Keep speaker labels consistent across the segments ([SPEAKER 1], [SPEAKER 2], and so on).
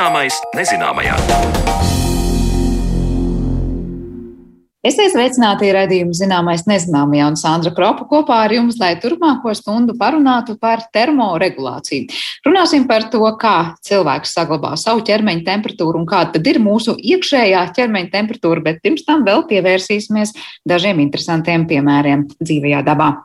[SPEAKER 1] Zināmais nezināmajā.
[SPEAKER 2] Esiet sveicināti raidījuma zināmais nezināmajā un Sandra Kropa kopā ar jums, lai turpmāko stundu parunātu par termoregulāciju. Runāsim par to, kā cilvēks saglabā savu ķermeņa temperatūru un kāda tad ir mūsu iekšējā ķermeņa temperatūra, bet pirms tam vēl pievērsīsimies dažiem interesantiem piemēriem dzīvajā dabā.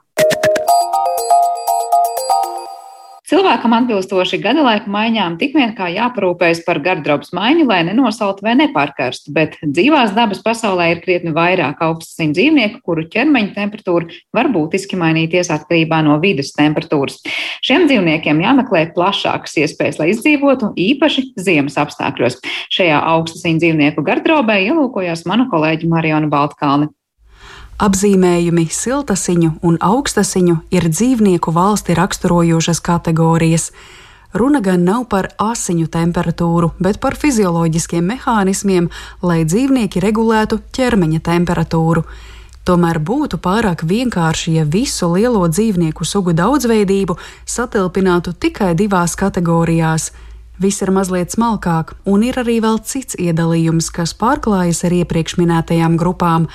[SPEAKER 2] Cilvēkam atbilstoši gada laika maiņām tik vien kā jāparūpējas par gardrobas maiņu, lai nenosaltu vai nepārkarstu, bet dzīvās dabas pasaulē ir krietni vairāk augstsim dzīvnieku, kuru ķermeņa temperatūra var būtiski mainīties atkarībā no vidas temperatūras. Šiem dzīvniekiem jāmeklē plašākas iespējas, lai izdzīvotu īpaši ziemas apstākļos. Šajā augstsim dzīvnieku gardrobē ielūkojās mana kolēģi Mariona Baltkalne.
[SPEAKER 3] Apzīmējumi siltasiņu un augstasiņu ir dzīvnieku valsti raksturojošas kategorijas. Runa gan nav par asiņu temperatūru, bet par fizioloģiskiem mehānismiem, lai dzīvnieki regulētu ķermeņa temperatūru. Tomēr būtu pārāk vienkārši, ja visu lielo dzīvnieku sugu daudzveidību satilpinātu tikai divās kategorijās. Viss ir mazliet smalkāk, un ir arī vēl cits iedalījums, kas pārklājas ar iepriekš minētajām grupām.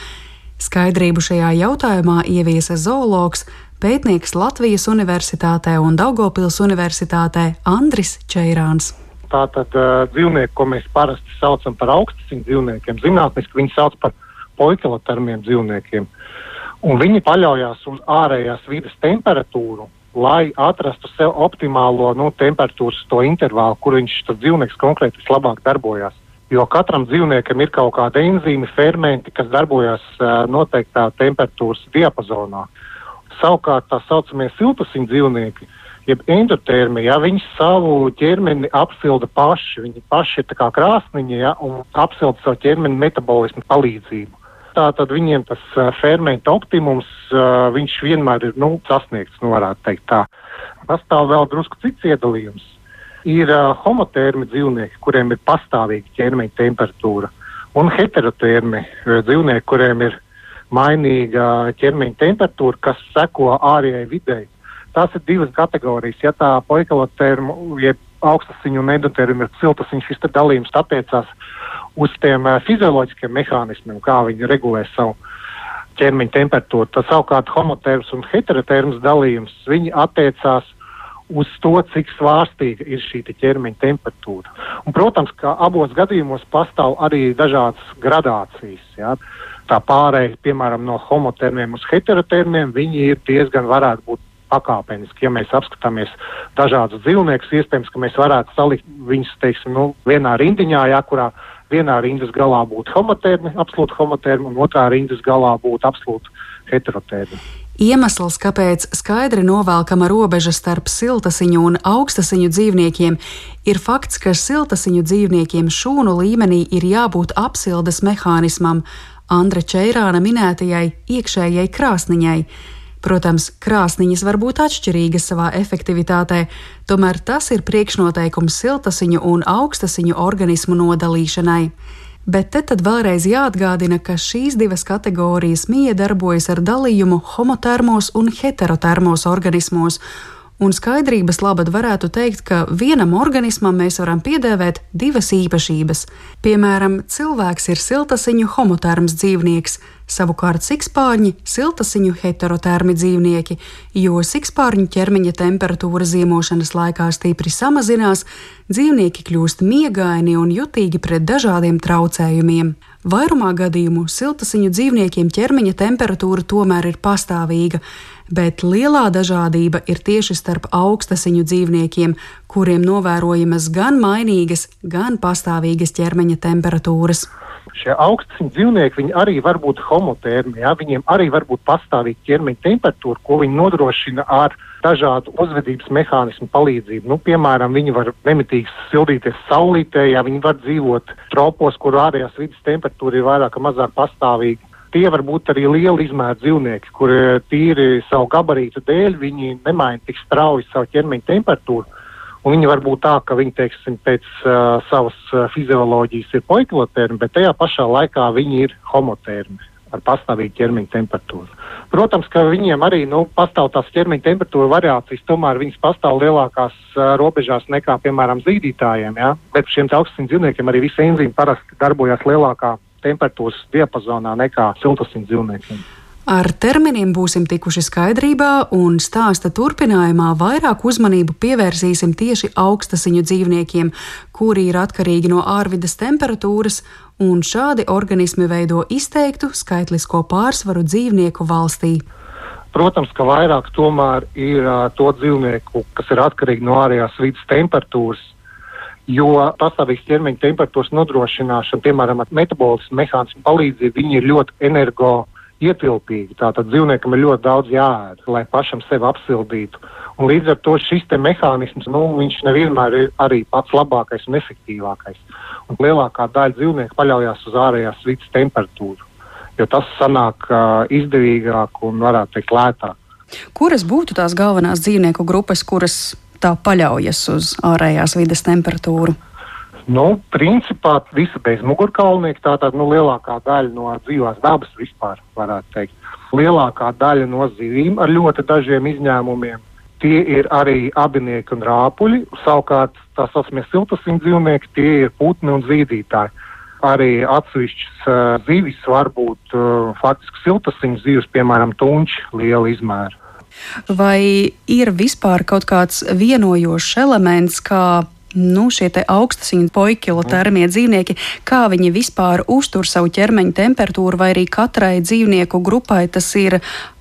[SPEAKER 3] Skaidrību šajā jautājumā ieviesa zoologs, pētnieks Latvijas Universitātē un Daugopils Universitātē Andris Čeirāns.
[SPEAKER 4] Tātad uh, dzīvnieki, ko mēs parasti saucam par augstasiņu dzīvniekiem, zinātniski viņi sauc par poikilotermiem dzīvniekiem. Un viņi paļaujas uz ārējās vidas temperatūru, lai atrastu sev optimālo nu, temperatūras intervālu, kur viņš tas dzīvnieks konkrēti vislabāk darbojas. Jo katram dzīvniekam ir kaut kāda enzīme, fermenti, kas darbojas uh, noteiktā temperatūras diapazonā. Savukārt tā saucamie siltusiņu dzīvnieki, jeb endotermi, ja viņi savu ķermeni apsilda paši, viņi paši ir kā krāsniņi ja, un apsilda savu ķermeni metabolismu palīdzību. Tātad viņiem tas uh, fermenta optimums, uh, vienmēr ir nu, sasniegts, nu varētu teikt tā. Pastāv vēl drusku cits iedalījums ir uh, homotērmi dzīvnieki, kuriem ir pastāvīga ķermeņa temperatūra, un heterotērmi uh, dzīvnieki, kuriem ir mainīga ķermeņa temperatūra, kas seko ārējai videi. Tās ir divas kategorijas. Ja tā poikalotērma, jeb augstasiņu un endotērma ir siltasiņš, šis dalījums attiecās uz tiem uh, fizioloģiskiem mehānismiem, kā viņi regulē savu ķermeņa temperatūru. Tas savukārt homotērms un heterotērms dalījums, viņi attiecās uz to, cik svārstīga ir šī ķermeņa temperatūra. Un, protams, ka abos gadījumos pastāv arī dažādas gradācijas. Ja? Tā pārēja, piemēram, no homotermiem uz heterotermiem, viņi ir diezgan varētu būt pakāpeniski. Ja mēs apskatāmies dažādus dzīvniekus, iespējams, ka mēs varētu salikt viņus teiksim, nu, vienā rindiņā, ja, kurā vienā rindas galā būtu homotermi, absolūti homotermi, un otrā rindas galā būtu absolūti heterotermi.
[SPEAKER 3] Iemesls, kāpēc skaidri novelkama robeža starp siltasiņu un augstasiņu dzīvniekiem, ir fakts, ka siltasiņu dzīvniekiem šūnu līmenī ir jābūt apsildes mehānismam, Andra Čeirāna minētajai iekšējai krāsniņai. Protams, krāsniņas var būt atšķirīgas savā efektivitātē, tomēr tas ir priekšnoteikums siltasiņu un augstasiņu organismu nodalīšanai. Bet te tad vēlreiz jāatgādina, ka šīs divas kategorijas miedarbojas ar dalījumu homotermos un heterotermos organismos, Un skaidrības labad varētu teikt, ka vienam organismam mēs varam piedēvēt divas īpašības. Piemēram, cilvēks ir siltasiņu homoterms dzīvnieks, savukārt sikspārņi - siltasiņu heterotermi dzīvnieki, jo sikspārņu ķermeņa temperatūra ziemošanas laikā stipri samazinās, dzīvnieki kļūst miegaini un jutīgi pret dažādiem traucējumiem. Vairumā gadījumu siltasiņu dzīvniekiem ķermeņa temperatūra tomēr ir pastāvīga bet lielā dažādība ir tieši starp augstasiņu dzīvniekiem, kuriem novērojamas gan mainīgas, gan pastāvīgas ķermeņa temperatūras.
[SPEAKER 4] Šie augstasiņu dzīvnieki arī var būt homotērmi, ja? viņiem arī var būt pastāvīga ķermeņa temperatūra, ko viņi nodrošina ar dažādu uzvedības mehānismu palīdzību. Nu, piemēram, viņi var nemitīgi sildīties saulītē, ja viņi var dzīvot tropos, kur ārējās vidas temperatūra ir vairāk vai mazāk pastāvīga tie var būt arī liela izmēra dzīvnieki, kur tīri savu gabarītu dēļ viņi nemaina tik strauji savu ķermeņa temperatūru. Un viņi var būt tā, ka viņi teiksim, pēc uh, savas fizioloģijas ir poikilotērmi, bet tajā pašā laikā viņi ir homotērmi. ar pastāvīgu ķermeņa temperatūru. Protams, ka viņiem arī nu, pastāv tās ķermeņa temperatūra variācijas, tomēr viņas pastāv lielākās uh, robežās nekā, piemēram, zīdītājiem. Ja? Bet šiem augstsim dzīvniekiem arī visi enzīmi parasti darbojas lielākā temperatūras diapazonā nekā siltasim dzīvniekiem.
[SPEAKER 3] Ar terminiem būsim tikuši skaidrībā, un stāsta turpinājumā vairāk uzmanību pievērsīsim tieši augstasiņu dzīvniekiem, kuri ir atkarīgi no ārvidas temperatūras, un šādi organismi veido izteiktu skaitlisko pārsvaru dzīvnieku valstī.
[SPEAKER 4] Protams, ka vairāk tomēr ir uh, to dzīvnieku, kas ir atkarīgi no ārējās vidas temperatūras, jo pastāvīgas ķermeņa temperatūras nodrošināšana, piemēram, ar metabolismu mehānismu palīdzību, viņi ir ļoti energo ietilpīgi. Tātad dzīvniekam ir ļoti daudz jāēd, lai pašam sevi apsildītu. Un līdz ar to šis mehānisms, nu, viņš nevienmēr ir arī pats labākais un efektīvākais. Un lielākā daļa dzīvnieku paļaujas uz ārējās vidas temperatūru, jo tas sanāk uh, izdevīgāk un, varētu teikt, lētāk.
[SPEAKER 3] Kuras būtu tās galvenās dzīvnieku grupas, kuras tā paļaujas uz ārējās vidas temperatūru?
[SPEAKER 4] Nu, principā visa bezmugurkaulnieki, tātad nu, lielākā daļa no dzīvās dabas vispār varētu teikt. Lielākā daļa no zivīm ar ļoti dažiem izņēmumiem. Tie ir arī abinieki un rāpuļi, savukārt tā saucamie siltasim dzīvnieki, tie ir putni un zīdītāji. Arī atsevišķas uh, zivis var būt uh, faktiski siltasiņu zivis, piemēram, tunči liela izmēra.
[SPEAKER 3] Vai ir vispār kaut kāds vienojošs elements, kā nu, šie augstasiņu poikilotermie dzīvnieki, kā viņi vispār uztur savu ķermeņa temperatūru, vai arī katrai dzīvnieku grupai tas ir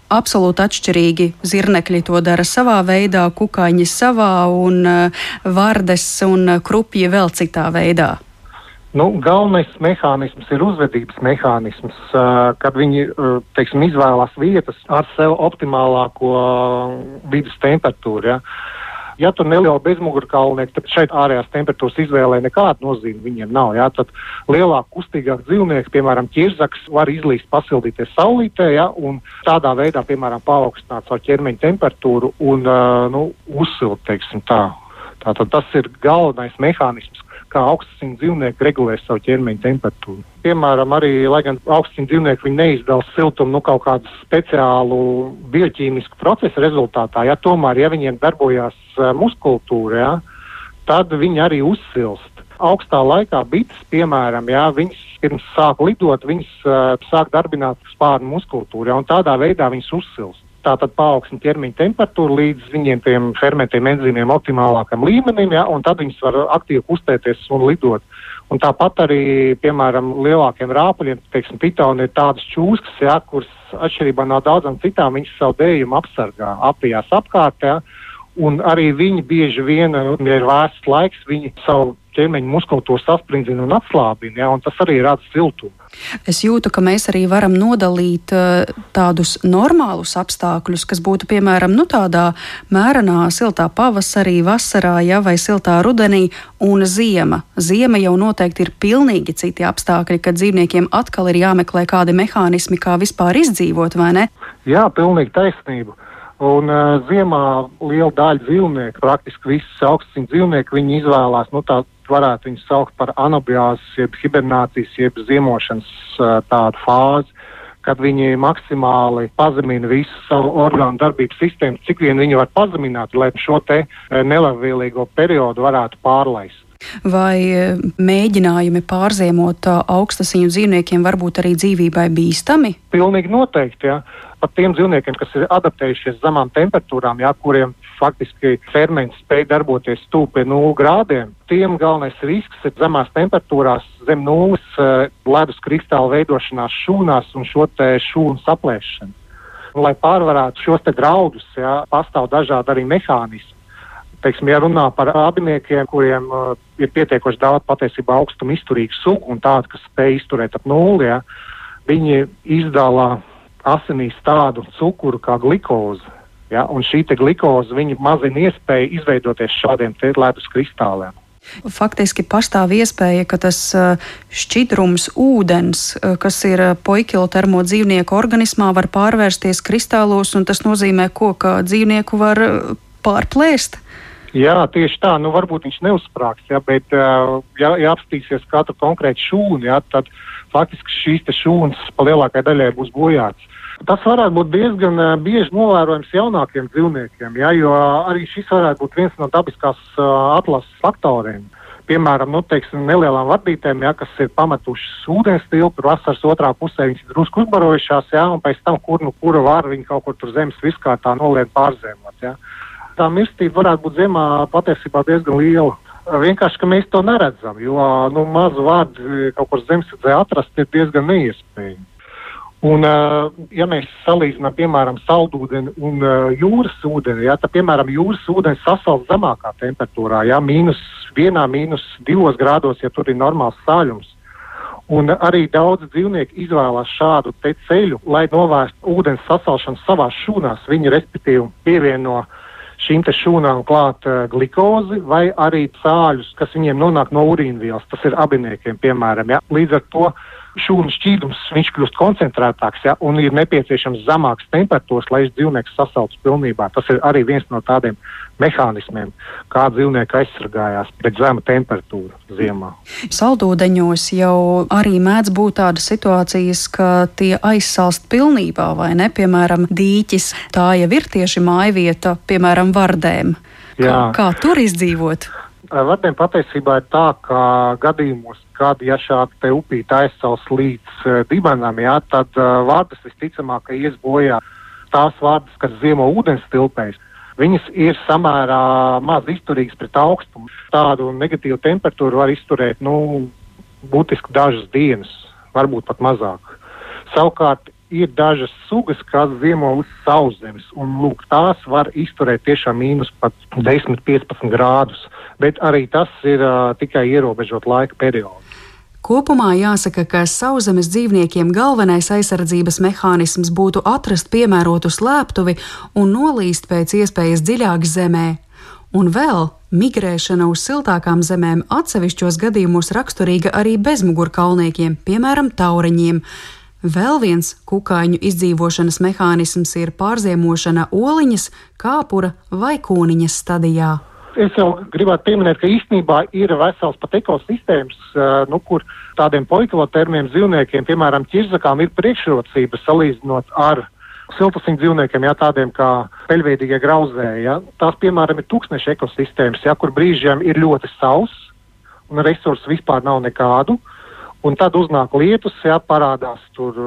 [SPEAKER 3] absolūti atšķirīgi. Zirnekļi to dara savā veidā, kukaiņi savā, un uh, vardes un krupji vēl citā veidā.
[SPEAKER 4] Nu, galvenais mehānisms ir uzvedības mehānisms, kad viņi teiksim, izvēlās vietas ar sev optimālāko vidus temperatūru. Ja. Ja tur neliela bezmugurkaulnieka, tad šeit ārējās temperatūras izvēlē nekāda nozīme viņiem nav. Jā, tad lielāk, kustīgāk dzīvnieki, piemēram, ķirzaks, var izlīst, pasildīties saulītē, jā, un tādā veidā, piemēram, paaugstināt savu ķermeņa temperatūru un uh, nu, uzsilt, teiksim tā. Tātad tas ir galvenais mehānisms, kā augstsim dzīvnieki regulē savu ķermeņa temperatūru. Piemēram, arī, lai gan augstsim dzīvnieki neizdala siltumu nu, kaut kādu speciālu bioķīmisku procesu rezultātā, ja tomēr, ja viņiem darbojās uh, muskultūra, ja, tad viņi arī uzsilst. Augstā laikā bites, piemēram, ja, viņas pirms sāk lidot, viņas uh, sāk darbināt spārnu muskultūru, ja, un tādā veidā viņas uzsilst tātad paaugstina ķermeņa temperatūru līdz viņiem tiem fermentiem enzīmiem optimālākam līmenim, ja, un tad viņas var aktīvi kustēties un lidot. Un tāpat arī, piemēram, lielākiem rāpuļiem, teiksim, pitoni ir tādas čūskas, ja, kuras atšķirībā no daudzām citām, viņas savu dējumu apsargā, apjās apkārt, ja, un arī viņi bieži vien, ja ir vēsts laiks, viņi savu ķermeņa muskultūru sasprindzina un atslābina, ja, un tas arī rada siltumu.
[SPEAKER 3] Es jūtu, ka mēs arī varam nodalīt uh, tādus normālus apstākļus, kas būtu piemēram nu, tādā mērenā, siltā pavasarī, vasarā ja, vai siltā rudenī, un ziema. Ziema jau noteikti ir pilnīgi citi apstākļi, kad dzīvniekiem atkal ir jāmeklē kādi mehānismi, kā vispār izdzīvot, vai ne?
[SPEAKER 4] Jā, pilnīgi taisnība. Un uh, ziemā liela daļa dzīvnieku, praktiski visi augstsim dzīvnieki, viņi izvēlās nu, tādu varētu viņus saukt par anabiāzes, jeb hibernācijas, jeb ziemošanas tādu fāzi, kad viņi maksimāli pazemina visu savu orgānu darbības sistēmu, cik vien viņi var pazemināt, lai šo te nelabvēlīgo periodu varētu pārlaist.
[SPEAKER 3] Vai mēģinājumi pārziemot augstasiņu dzīvniekiem var būt arī dzīvībai bīstami?
[SPEAKER 4] Pilnīgi noteikti, jā. Pat tiem dzīvniekiem, kas ir adaptējušies zemām temperatūrām, jā, kuriem faktiski ferments spēj darboties tuvu pie 0 grādiem. Tiem galvenais risks ir zemās temperatūrās, zem nulles eh, ledus kristāla veidošanās šūnās un šo šūnu saplēšanu. Un, lai pārvarētu šos draudus, jā, pastāv dažādi arī mehānismi. Teiksim, ja runā par abiniekiem, kuriem uh, ir pietiekoši daudz patiesībā augstuma izturīgu sugu un tādu, kas spēj izturēt ap nulli, ja, viņi izdala asinīs tādu cukuru kā glikozi, Ja, un šī glikoze mazina iespēju izveidoties šādiem ledus kristāliem.
[SPEAKER 3] Faktiski pastāv iespēja, ka tas šķidrums ūdens, kas ir poikilotermo dzīvnieku organismā, var pārvērsties kristālos, un tas nozīmē, ko, ka dzīvnieku var pārplēst.
[SPEAKER 4] Jā, tieši tā. Nu, varbūt viņš neuzsprāgs, ja, bet, ja, ja apstīsies katru konkrētu šūnu, ja, tad faktiski šīs šūnas pa lielākajai daļai būs bojātas. Tas varētu būt diezgan bieži novērojams jaunākiem dzīvniekiem, ja, jo arī šis varētu būt viens no dabiskās atlases faktoriem. Piemēram, nu, teiksim, nelielām vardītēm, ja, kas ir pametušas ūdens tilpu, vasaras otrā pusē viņas drusku uzbarojušās, ja, un pēc tam, kur nu kura var, viņi kaut kur tur zemes viskā tā noliek pārzemot. Ja tā mirstība varētu būt ziemā patiesībā diezgan liela. Vienkārši, mēs to neredzam, jo nu, mazu vārdu kaut kur zemesvidzē atrast ir diezgan neiespējami. Un, ja mēs salīdzinām, piemēram, saldūdeni un jūras ūdeni, ja, tad, piemēram, jūras ūdens sasals zemākā temperatūrā, ja mīnus vienā, mīnus divos grādos, ja tur ir normāls sāļums. Un arī daudz dzīvnieku izvēlās šādu ceļu, lai novērstu ūdens sasalšanu savā šūnās. Viņi respektīvi pievieno uh, šīm šūnām klāt uh, glikozi vai arī sāļus, kas viņiem nonāk no urīnvielas. Tas ir abiniekiem, piemēram. Ja? Līdz ar to šūnu šķīdums kļūst koncentrētāks ja? un ir nepieciešams zemāks temperatūras, lai dzīvnieks sasaltu pilnībā. Tas ir arī viens no tādiem mehānismiem, kā dzīvnieki aizsargājās pret zemu temperatūru ziemā.
[SPEAKER 3] Saldūdeņos jau arī mēdz būt tādas situācijas, ka tie aizsalst pilnībā, vai ne? Piemēram, dīķis tā jau ir tieši mājvieta, piemēram, vardēm. Kā, kā tur izdzīvot?
[SPEAKER 4] Vardēm patiesībā ir tā, ka gadījumos, kad ja šāda upīte aizsals līdz uh, dibenam, jā, tad uh, vārdas visticamāk ies bojā tās vārdas, kas ziemo ūdens tilpēs viņas ir samērā maz izturīgas pret augstumu. Tādu negatīvu temperatūru var izturēt nu, būtiski dažas dienas, varbūt pat mazāk. Savukārt ir dažas sugas, kas ziemo uz sauszemes, un lūk, tās var izturēt tiešām mīnus pat 10-15 grādus, bet arī tas ir uh, tikai ierobežot laika periodu.
[SPEAKER 3] Kopumā jāsaka, ka sauszemes dzīvniekiem galvenais aizsardzības mehānisms būtu atrast piemērotu slēptuvi un nolīst pēc iespējas dziļāk zemē. Un vēl migrēšana uz siltākām zemēm atsevišķos gadījumos raksturīga arī bezmugurkaulniekiem, piemēram, taureņiem. Vēl viens kukaiņu izdzīvošanas mehānisms ir pārziemošana oliņas, kāpura vai kūniņas stadijā
[SPEAKER 4] es jau gribētu pieminēt, ka īstenībā ir vesels pat ekosistēmas, uh, nu, kur tādiem poikilotermiem dzīvniekiem, piemēram, ķirzakām, ir priekšrocības salīdzinot ar siltasiņu dzīvniekiem, jā, tādiem kā peļveidīgie grauzēji. Jā. Tās, piemēram, ir tūkstneša ekosistēmas, jā, kur brīžiem ir ļoti sauss un resursu vispār nav nekādu. Un tad uznāk lietus, jā, parādās tur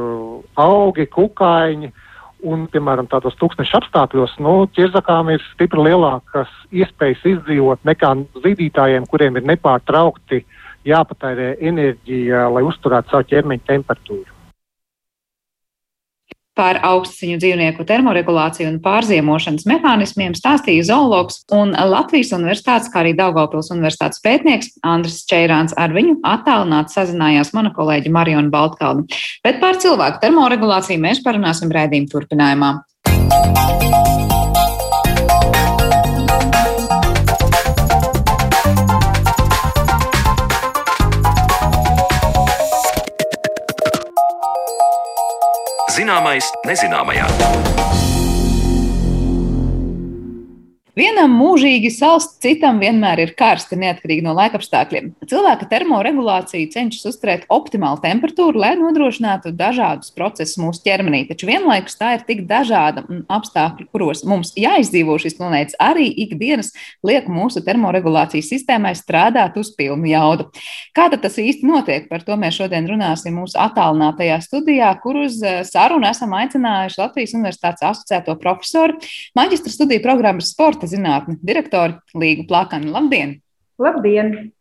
[SPEAKER 4] augi, kukaiņi, uh, Un, piemēram, tādos tūkstošu apstākļos, nu, ķirzakām ir stipri lielākas iespējas izdzīvot nekā zīdītājiem, kuriem ir nepārtraukti jāpatērē enerģija, lai uzturētu savu ķermeņa temperatūru.
[SPEAKER 2] Par augstziņu dzīvnieku termoregulāciju un pārziemošanas mehānismiem stāstīja zoologs un Latvijas universitātes, kā arī Daugavpils universitātes pētnieks Andris Čeirāns. Ar viņu attālināti sazinājās mana kolēģi Mariona Baltkalna. Bet par cilvēku termoregulāciju mēs parunāsim rēdījuma turpinājumā. Zināmais nezināmajā. Vienam mūžīgi salsts, citam vienmēr ir karsti, neatkarīgi no laikapstākļiem. Cilvēka termoregulācija cenšas uzturēt optimālu temperatūru, lai nodrošinātu dažādus procesus mūsu ķermenī. Taču vienlaikus tā ir tik dažāda un apstākļi, kuros mums jāizdzīvo šis planētas, arī ikdienas liek mūsu termoregulācijas sistēmai strādāt uz pilnu jaudu. Kā tas īsti notiek? Par to mēs šodien runāsim mūsu attālinātajā studijā, kur uz eh, sarunu esam aicinājuši Latvijas Universitātes asociēto profesoru, maģistra studiju programmas sporta sporta zinātņu direktori Līgu Plakani. Labdien!
[SPEAKER 1] Labdien!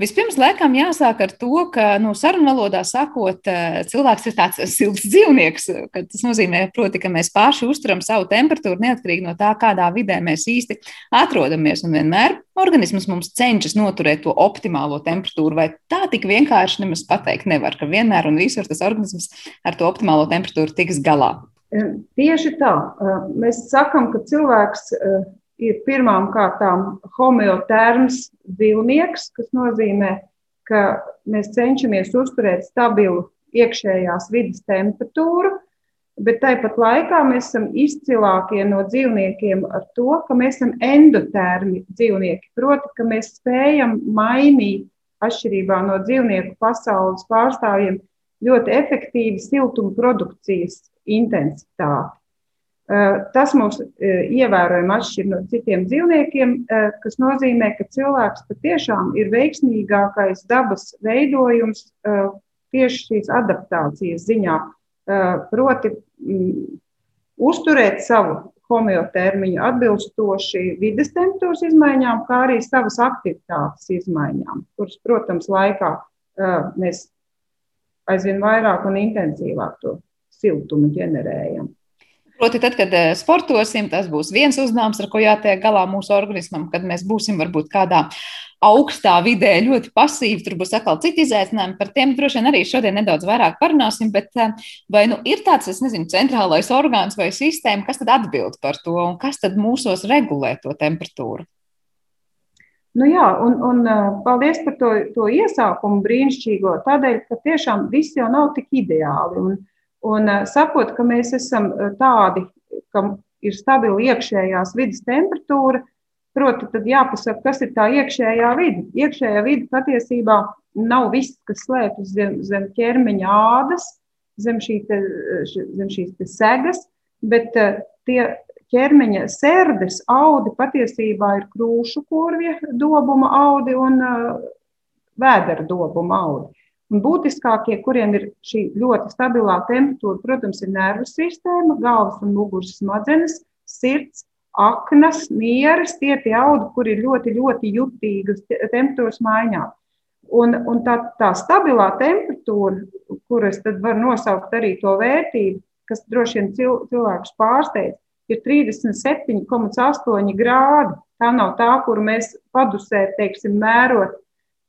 [SPEAKER 2] Vispirms, laikam, jāsāk ar to, ka nu, sarunvalodā sakot, eh, cilvēks ir tāds silts dzīvnieks. Tas nozīmē, proti, ka mēs paši uzturam savu temperatūru neatkarīgi no tā, kādā vidē mēs īsti atrodamies. Un vienmēr organisms mums cenšas noturēt to optimālo temperatūru, vai tā tik vienkārši nemaz pateikt nevar, ka vienmēr un visur tas organisms ar to optimālo temperatūru tiks galā.
[SPEAKER 1] Tieši tā. Mēs sakam, ka cilvēks ir pirmām kārtām homeotērms dzīvnieks, kas nozīmē, ka mēs cenšamies uzturēt stabilu iekšējās vidas temperatūru, bet tāpat laikā mēs esam izcilākie no dzīvniekiem ar to, ka mēs esam endotērmi dzīvnieki. Proti, ka mēs spējam mainīt atšķirībā no dzīvnieku pasaules pārstāvjiem ļoti efektīvi siltuma produkcijas intensitāti. Tas mūs ievērojami atšķir no citiem dzīvniekiem, kas nozīmē, ka cilvēks patiešām ir veiksmīgākais dabas veidojums tieši šīs adaptācijas ziņā. Proti, uzturēt savu homeotermiņu atbilstoši vides temperatūras izmaiņām, kā arī savas aktivitātes izmaiņām, kuras, protams, laikā mēs aizvien vairāk un intensīvāk to siltumu ģenerējam.
[SPEAKER 2] Proti, tad, kad eh, sportosim, tas būs viens uzdevums, ar ko jātiek galā mūsu organismam, kad mēs būsim varbūt kādā augstā vidē ļoti pasīvi. Tur būs atkal citi izaicinājumi. Par tiem droši vien arī šodien nedaudz vairāk parunāsim. Bet eh, vai nu ir tāds, es nezinu, centrālais orgāns vai sistēma, kas tad atbild par to un kas tad mūsos regulē to temperatūru?
[SPEAKER 1] Nu jā, un, un paldies par to, to iesākumu brīnišķīgo. Tādēļ, ka tiešām viss jau nav tik ideāli. Un, un sakot, ka mēs esam tādi, ka ir stabila iekšējās vidas temperatūra, proti, tad jāpasaka, kas ir tā iekšējā vide. Iekšējā vide patiesībā nav viss, kas slēpjas zem, zem ķermeņa ādas, zem, šī te, zem šīs segas, bet tie ķermeņa sērdes audi patiesībā ir krūšu kurvja dobuma audi un vēdera dobuma audi. Un būtiskākie, kuriem ir šī ļoti stabilā temperatūra, protams, ir nervu sistēma, galvas un muguras smadzenes, sirds, aknas, nieres, tie tie audi, kur ir ļoti, ļoti jutīgas temperatūras maiņā. Un, un tā, tā stabilā temperatūra, kuras tad var nosaukt arī to vērtību, kas droši vien cilvēkus pārsteidz, ir 37,8 grādi. Tā nav tā, kur mēs padusē, teiksim, mērot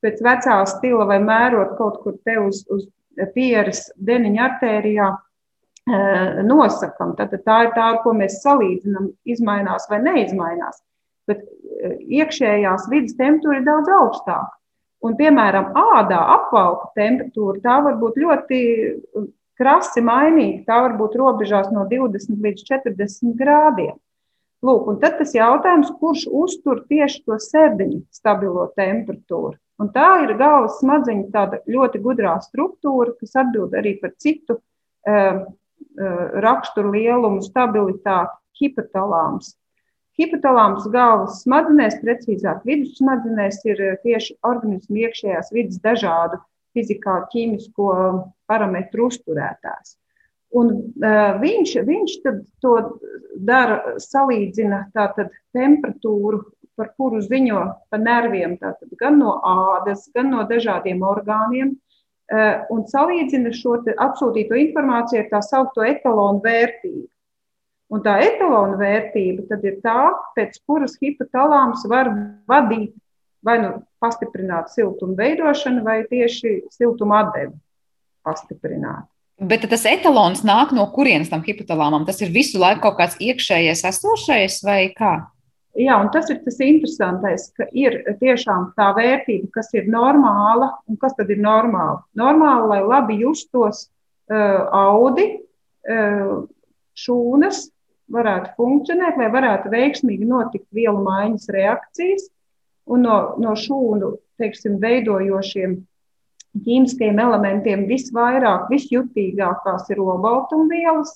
[SPEAKER 1] pēc vecā stila vai mērot kaut kur te uz, uz pieres deniņa artērijā nosakam. Tad tā ir tā, ar ko mēs salīdzinām, izmainās vai neizmainās. Bet iekšējās vidas temperatūra ir daudz augstāka. Un, piemēram, ādā apvalka temperatūra tā var būt ļoti krasi mainīga. Tā var būt robežās no 20 līdz 40 grādiem. Lūk, un tad tas jautājums, kurš uztur tieši to sēdiņu stabilo temperatūru. Un tā ir galvas smadzeņu tāda ļoti gudrā struktūra, kas atbild arī par citu uh, uh, raksturu lielumu, stabilitāti, hipotalāms. Hipotalāms galvas smadzenēs, precīzāk vidussmadzenēs, ir tieši organismu iekšējās vidas dažādu fizikā, ķīmisko parametru uzturētājs. Un, uh, viņš, viņš to dara, salīdzina tātad, temperatūru, par kuru ziņo pa nerviem, tātad, gan no ādas, gan no dažādiem orgāniem, uh, un salīdzina šo apsūtīto informāciju ar tā saucamo etalonu vērtību. Un tā etalona vērtība ir tā, pēc kuras hipotalāms var vadīt vai nu pastiprināt siltuma veidošanu, vai tieši siltuma atdevi pastiprināt.
[SPEAKER 2] Bet tas etalons nāk no kurienes tam hipotalāmam? Tas ir visu laiku kaut kāds iekšējais esošais vai kā?
[SPEAKER 1] Jā, un tas ir tas interesantais, ka ir tiešām tā vērtība, kas ir normāla un kas tad ir normāla. Normāli, lai labi justos uh, audi, uh, šūnas varētu funkcionēt, lai varētu veiksmīgi notikt vielu maiņas reakcijas, un no, no šūnu teiksim, veidojošiem ķīmiskiem elementiem visvairāk, visjutīgākās ir olbaltumvielas,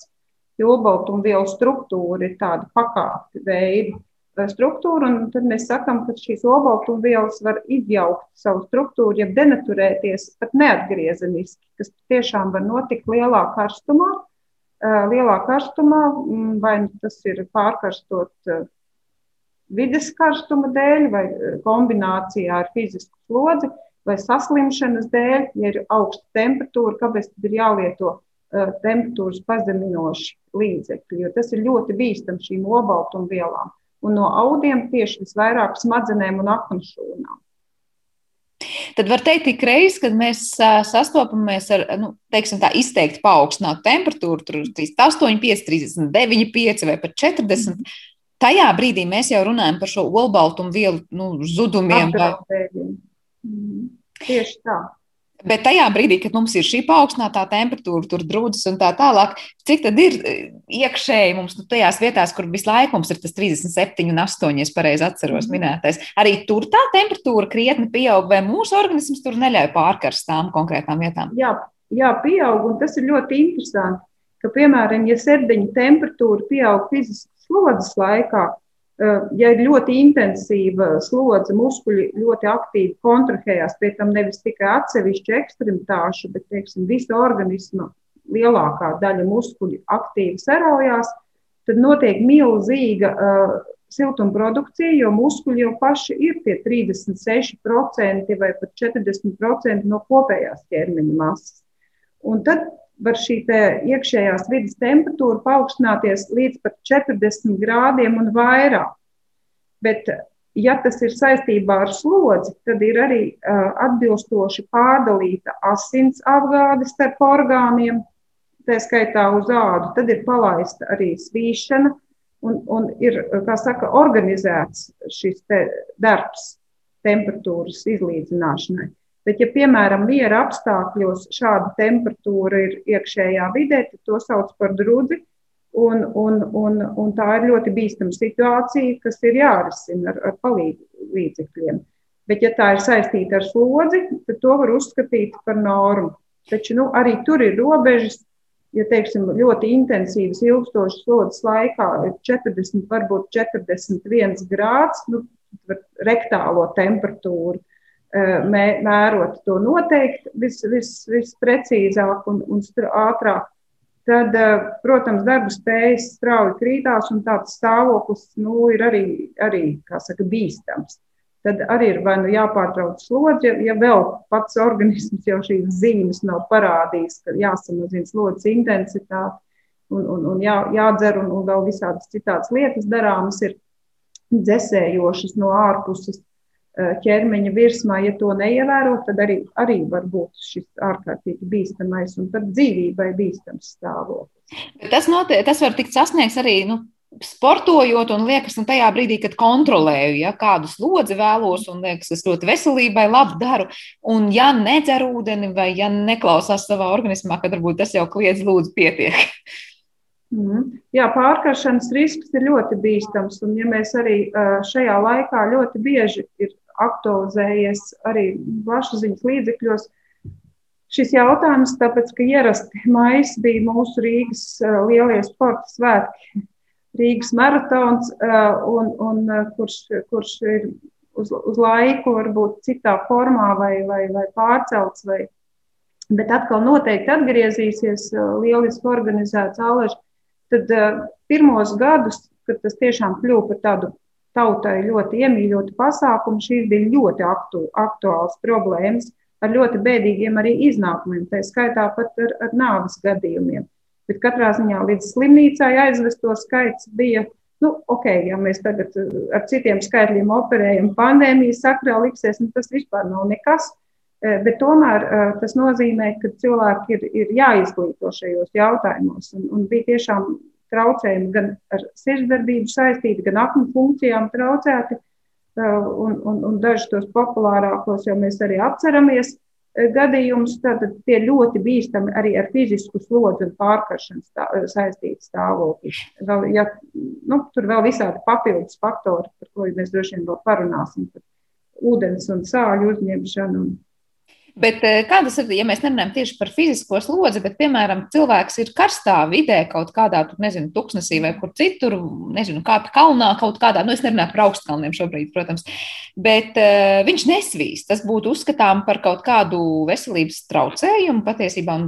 [SPEAKER 1] jo olbaltumvielu struktūra ir tāda pakāpju veida eh, struktūra, un tad mēs sakām, ka šīs olbaltumvielas var izjaukt savu struktūru, ja denaturēties pat neatgriezeniski, kas tiešām var notikt lielā karstumā, eh, lielā karstumā, mm, vai tas ir pārkarstot eh, vides karstuma dēļ, vai kombinācijā ar fizisku slodzi, vai saslimšanas dēļ, ja ir augsta temperatūra, kāpēc tad ir jālieto temperatūras pazeminoši līdzekļi, jo tas ir ļoti bīstami šīm obaltumvielām. Un no audiem tieši visvairāk smadzenēm un akmenšūnām.
[SPEAKER 2] Tad var teikt, ka reizes, kad mēs sastopamies ar nu, teiksim, tā, izteikti paaugstinātu temperatūru, tur 8, 5, 39, 5 vai pat 40, mm tajā brīdī mēs jau runājam par šo olbaltumu vielu nu, zudumiem.
[SPEAKER 1] Vai... Mm. Tieši tā.
[SPEAKER 2] Bet tajā brīdī, kad mums ir šī paaugstinātā temperatūra, tur drūzas un tā tālāk, cik tad ir e, iekšēji mums nu, tajās vietās, kur visu laiku mums ir tas 37 un 8, ja pareizi atceros mhm. minētais, arī tur tā temperatūra krietni pieaug, vai mūsu organisms tur neļauj pārkarst tām konkrētām vietām?
[SPEAKER 1] Jā, jā, pieaug, un tas ir ļoti interesanti, ka, piemēram, ja sirdiņa temperatūra pieaug fiziskas slodzes laikā, ja ir ļoti intensīva slodze, muskuļi ļoti aktīvi kontrahējās, pie tam nevis tikai atsevišķu ekstremitāšu, bet teiksim, visa organisma lielākā daļa muskuļu aktīvi sarojās, tad notiek milzīga uh, siltumprodukcija, jo muskuļi jau paši ir tie 36% vai pat 40% no kopējās ķermeņa masas. Un tad var šī iekšējās vidas temperatūra paaugstināties līdz pat 40 grādiem un vairāk. Bet, ja tas ir saistībā ar slodzi, tad ir arī uh, atbilstoši pārdalīta asins apgāde starp orgāniem, tā skaitā uz ādu. Tad ir palaista arī svīšana un, un ir, kā saka, organizēts šis te darbs temperatūras izlīdzināšanai. Bet, ja, piemēram, miera apstākļos šāda temperatūra ir iekšējā vidē, tad to sauc par drudzi. Un, un, un, un tā ir ļoti bīstama situācija, kas ir jārisina ar, ar palīdzību līdzekļiem. Bet, ja tā ir saistīta ar slodzi, tad to var uzskatīt par normu. Taču nu, arī tur ir robežas. Ja teiksim, ļoti intensīvas, ilgstošas slodzes laikā ir 40, varbūt 41 grāds, nu, rektālo temperatūru, mērot to noteikti vis, vis, visprecīzāk un, un ātrāk, tad, protams, darba spējas strauji krītās un tāds stāvoklis nu, ir arī, arī saka, bīstams. Tad arī ir vai nu jāpārtrauc slodzi, ja vēl pats organisms jau šīs zīmes nav parādījis, ka jāsamazina slodzes intensitāte un, un, un jā, jādzer un, un vēl visādas citādas lietas darāmas ir dzēsējošas no ārpuses ķermeņa virsmā, ja to neievēro, tad arī, arī var būt šis ārkārtīgi bīstamais un pat dzīvībai bīstams stāvoklis.
[SPEAKER 2] Tas, notiek, tas var tikt sasniegts arī nu, sportojot, un liekas, un tajā brīdī, kad kontrolēju, ja kādu slodzi vēlos, un liekas, es ļoti veselībai labi daru, un ja nedzer ūdeni vai ja neklausās savā organismā, tad varbūt tas jau kliedz lūdzu pietiek.
[SPEAKER 1] Mm. Jā, pārkaršanas risks ir ļoti bīstams. Un, ja mēs arī šajā laikā ļoti bieži ir aktualizējies arī plašsaziņas līdzekļos. Šis jautājums, tāpēc, ka ierasti maijs bija mūsu Rīgas uh, lielie sporta svētki, Rīgas maratons, uh, un, un, uh, kurš, kurš ir uz, uz laiku, varbūt citā formā vai, vai, vai pārcelts, vai, bet atkal noteikti atgriezīsies lieliski organizēts āležs. Tad pirmos gadus, kad tas tiešām kļuva par tādu tautai ļoti iemīļotu pasākumu, šīs bija ļoti aktu, aktuāls problēmas ar ļoti bēdīgiem arī iznākumiem, tā skaitā pat ar, ar nāves gadījumiem. Bet katrā ziņā līdz slimnīcai aizvesto skaits bija, nu, ok, ja mēs tagad uh, ar citiem skaitļiem operējam pandēmijas sakrā liksies, nu, tas vispār nav nekas. Uh, bet tomēr uh, tas nozīmē, ka cilvēki ir, ir jāizglīto šajos jautājumos. Un, un bija tiešām traucējumi gan ar sirdsdarbību saistīti, gan aknu funkcijām traucēti. Uh, un, un, un dažus tos populārākos jau mēs arī atceramies uh, gadījumus. Tad tie ļoti bīstami arī ar fizisku slodzi un pārkaršanu stā, uh, saistīti stāvokļi. Vēl, ja, nu, tur vēl visādi papildus faktori, par ko mēs droši vien vēl parunāsim. Ūdens un sāļu uzņemšanu un
[SPEAKER 2] Bet eh, kā tas ir, ja mēs nerunājam tieši par fizisko slodzi, bet, piemēram, cilvēks ir karstā vidē, kaut kādā, tur, nezinu, tuksnesī vai kur citur, nezinu, kāpj kalnā kaut kādā, nu, es nerunāju par augstkalniem šobrīd, protams, bet uh, viņš nesvīst. Tas būtu uzskatām par kaut kādu veselības traucējumu, patiesībā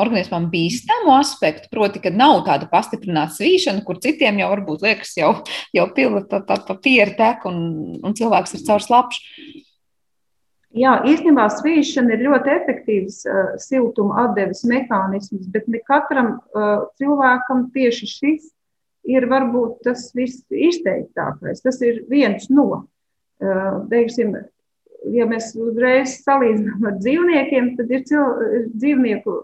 [SPEAKER 2] organismam bīstamu aspektu, proti, ka nav tāda pastiprināta svīšana, kur citiem jau varbūt liekas jau, jau pilna pa, pa, pa pieri tek un, un cilvēks ir caur slapšu.
[SPEAKER 1] Jā, īstenībā svīšana ir ļoti efektīvs uh, siltuma atdeves mehānisms, bet ne katram uh, cilvēkam tieši šis ir varbūt tas visizteiktākais. Tas ir viens no. Uh, teiksim, ja mēs uzreiz salīdzinām ar dzīvniekiem, tad ir dzīvnieku,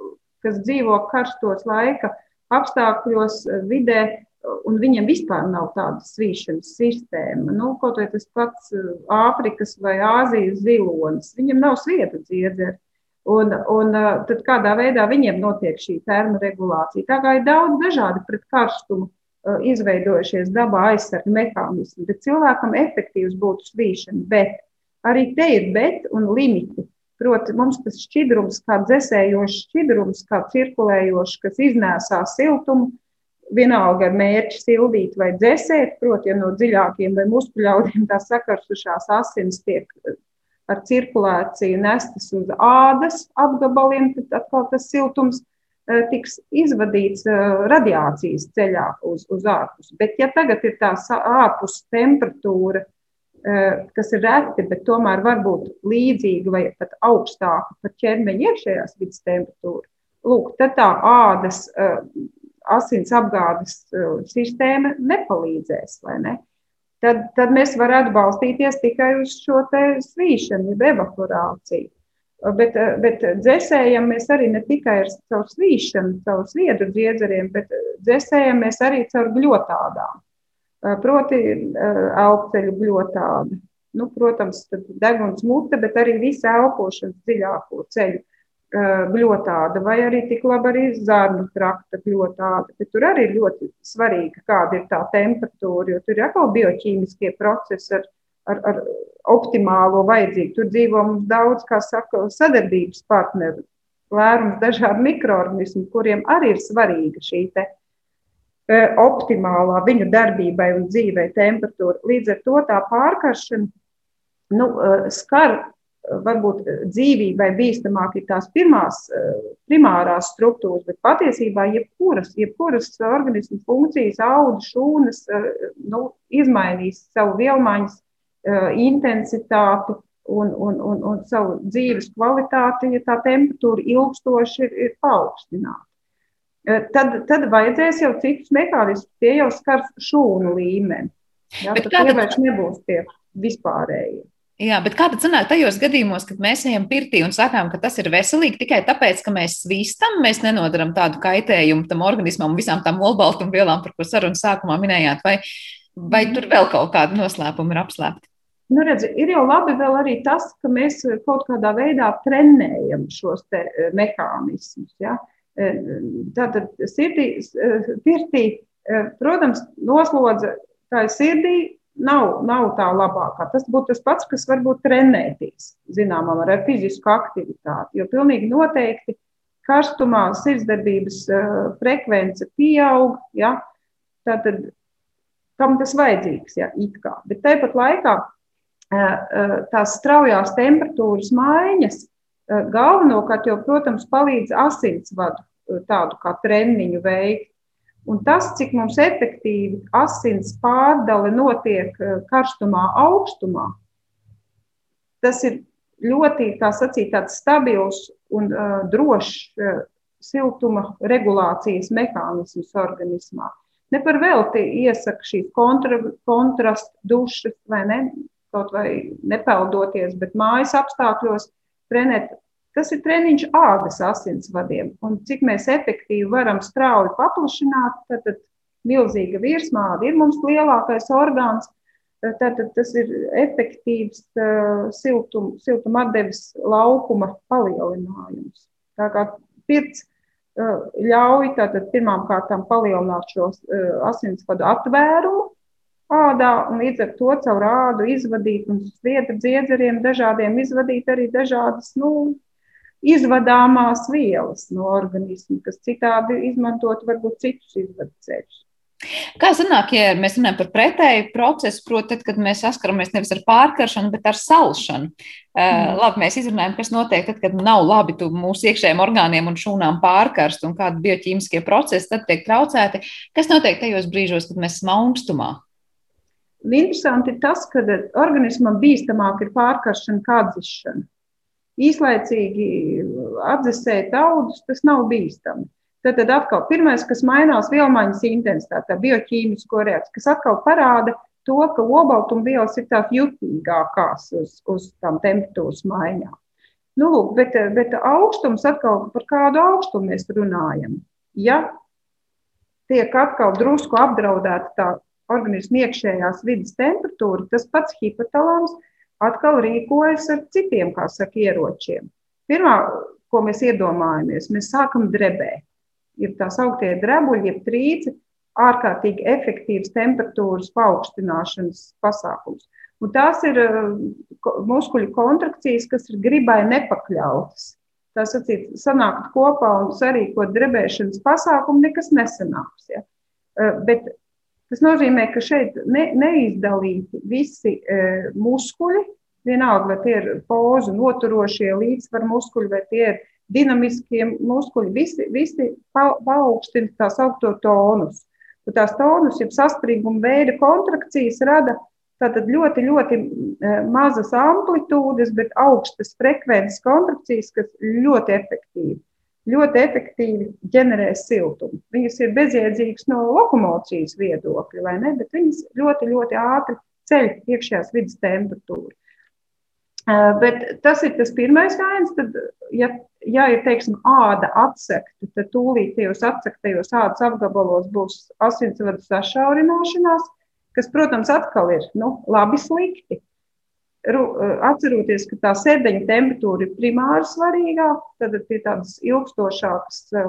[SPEAKER 1] kas dzīvo karstos laika apstākļos, vidē, un viņiem vispār nav tāda svīšanas sistēma. Nu, kaut vai tas pats uh, Āfrikas vai Āzijas zilonis, viņam nav svieta dziedzera. Un, un tad kādā veidā viņiem notiek šī termoregulācija. Tā kā ir daudz dažādi pret karstumu izveidojušies dabā aizsarga mehānismi, bet cilvēkam efektīvs būtu svīšana. Bet arī te ir bet un limiti. Proti, mums tas šķidrums, kā dzēsējošs šķidrums, kā cirkulējošs, kas iznēsā siltumu, vienalga ar mērķi sildīt vai dzēsēt, proti, ja no dziļākiem vai muskuļaudiem tā sakarsušās asins tiek ar cirkulāciju nestas uz ādas apgabaliem, tad atkal tas siltums Eh, tiks izvadīts eh, radiācijas ceļā uz, uz ārpus. Bet, ja tagad ir tā ārpus temperatūra, eh, kas ir reti, bet tomēr var būt līdzīga vai pat augstāka par ķermeņa iekšējās vidas temperatūru, lūk, tad tā ādas asins apgādes sistēma nepalīdzēs. Ne? Tad, tad mēs varētu balstīties tikai uz šo svīšanu, jeb evaporāciju. Bet, bet dzēsējam mēs arī ne tikai ar savu svīšanu, savu sviedru dziedzeriem, bet dzēsējam mēs arī caur gļotādām. Proti, elpoceļu gļotāda. Nu, protams, deguns mute, bet arī visa elpošanas dziļāko ceļu gļotāda, vai arī tik labi arī zarnu trakta gļotāda. Bet tur arī ir ļoti svarīga, kāda ir tā temperatūra, jo tur ir atkal bioķīmiskie procesi ar ar, ar optimālo vajadzību. Tur dzīvo mums daudz, kā saka, sadarbības partneru, lērums dažādu mikroorganismu, kuriem arī ir svarīga šī te, e, optimālā viņu darbībai un dzīvei temperatūra. Līdz ar to tā pārkaršana nu, e, skar varbūt dzīvībai bīstamāk ir tās pirmās, e, primārās struktūras, bet patiesībā jebkuras, jebkuras organismu funkcijas, auga, šūnas nu, izmainīs savu vielmaiņas intensitāti un, un, un, un savu dzīves kvalitāti, ja tā temperatūra ilgstoši ir, ir paaugstināta. Tad, tad vajadzēs jau citus mehānismus, tie jau skars šūnu līmeni. Ja, tad tie vairs nebūs tie vispārējie.
[SPEAKER 2] Jā, bet kā tad sanāk tajos gadījumos, kad mēs ejam pirtī un sakām, ka tas ir veselīgi tikai tāpēc, ka mēs svīstam, mēs nenodaram tādu kaitējumu tam organismam un visām tām olbaltumvielām, par ko sarunas sākumā minējāt, vai, vai tur vēl kaut kāda noslēpuma ir apslēpta?
[SPEAKER 1] Nu, redzi, ir jau labi arī tas, ka mēs kaut kādā veidā trenējam šos eh, mehānismus. Ja? Eh, tātad sirdī, eh, pirtī, protams, noslodze tā sirdī nav, nav tā labākā. Tas būtu tas pats, kas varbūt trenēties, zināmā mērā, ar fizisku aktivitāti. Jo pilnīgi noteikti karstumā sirdsdarbības frekvence pieaug. Ja? Tātad, kam tas vajadzīgs? Ja? Bet tāpat laikā tās straujās temperatūras maiņas galvenokārt jau, protams, palīdz asinsvadu tādu kā treniņu veikt. Un tas, cik mums efektīvi asins pārdale notiek karstumā, augstumā, tas ir ļoti, sacīt, stabils un uh, drošs uh, siltuma regulācijas mehānisms organismā. Ne par velti iesaka šīs kontra, kontrastu dušas vai ne, kaut vai nepeldoties, bet mājas apstākļos trenēt. Tas ir treniņš ādas asinsvadiem. Un cik mēs efektīvi varam strauji paplašināt, tad, tad milzīga virsmāde ir mums lielākais orgāns. Tad, tad tas ir efektīvs uh, siltum, siltuma atdeves laukuma palielinājums. Tā kā pirts uh, ļauj tātad pirmām kārtām palielināt šo uh, asinsvadu atvērumu, ādā, un līdz ar to caur ādu izvadīt un sviedru dziedzeriem dažādiem izvadīt arī dažādas, nu, izvadāmās vielas no organisma, kas citādi izmantot varbūt citus izvadu ceļus.
[SPEAKER 2] Kā sanāk, ja mēs runājam par pretēju procesu, proti, tad, kad mēs saskaramies nevis ar pārkaršanu, bet ar salšanu? Mm. Labi, mēs izrunājam, kas notiek tad, kad nav labi mūsu iekšējiem orgāniem un šūnām pārkarst un kādi bioķīmiskie procesi tad tiek traucēti. Kas notiek tajos brīžos, kad mēs esam augstumā?
[SPEAKER 1] Interesanti ir tas, ka organismam bīstamāk ir pārkaršana kā atzišana. Īslaicīgi atdzesēt audus, tas nav bīstami. Tad, tad atkal pirmais, kas mainās, ir vielmaiņas intensitāte, tā bioķīmisko reakcija, kas atkal parāda to, ka obaltumvielas ir tās jutīgākās uz, uz tām temperatūras maiņām. Nu, lūk, bet, bet augstums atkal par kādu augstumu mēs runājam. Ja tiek atkal drusku apdraudēta tā organismu iekšējās vidas temperatūra, tas pats hipotalāms atkal rīkojas ar citiem, kā saka, ieročiem. Pirmā, ko mēs iedomājamies. Mēs sākam drebēt. Ir tā sauktie drebuļi, jeb trīci, ārkārtīgi efektīvs temperatūras paaugstināšanas pasākums. Un tās ir muskuļu kontrakcijas, kas ir gribai nepakļautas. Tā sacīt, sanākt kopā un sarīkot drebēšanas pasākumu, nekas nesanāks. Ja? Bet tas nozīmē, ka šeit ne, neizdalīti visi muskuļi, vienalga, vai tie ir pozu noturošie līdzsvaru muskuļi, vai tie ir dinamiskie muskuļi, visi, visi paaugstina tā saukto tonus. Un tās tonus, jeb saspringuma veida kontrakcijas rada Tātad ļoti, ļoti e, mazas amplitūdas, bet augstas frekvences kontrakcijas, kas ļoti efektīvi, ļoti efektīvi ģenerē siltumu. Viņas ir bezjēdzīgas no lokomocijas viedokļa, vai ne? Bet viņas ļoti, ļoti ātri ceļ iekšējās vidas temperatūru. Bet tas ir tas pirmais gājiens. Tad, ja, ja ir teiksim, āda atsekta, tad tūlīt tajos atsektajos ādas apgabalos būs asinsvadu sašaurināšanās kas, protams, atkal ir nu, labi slikti. Eh, atceroties, ka tā sēdeņa temperatūra ir primāri svarīgā, tad pie tādas ilgstošākas eh,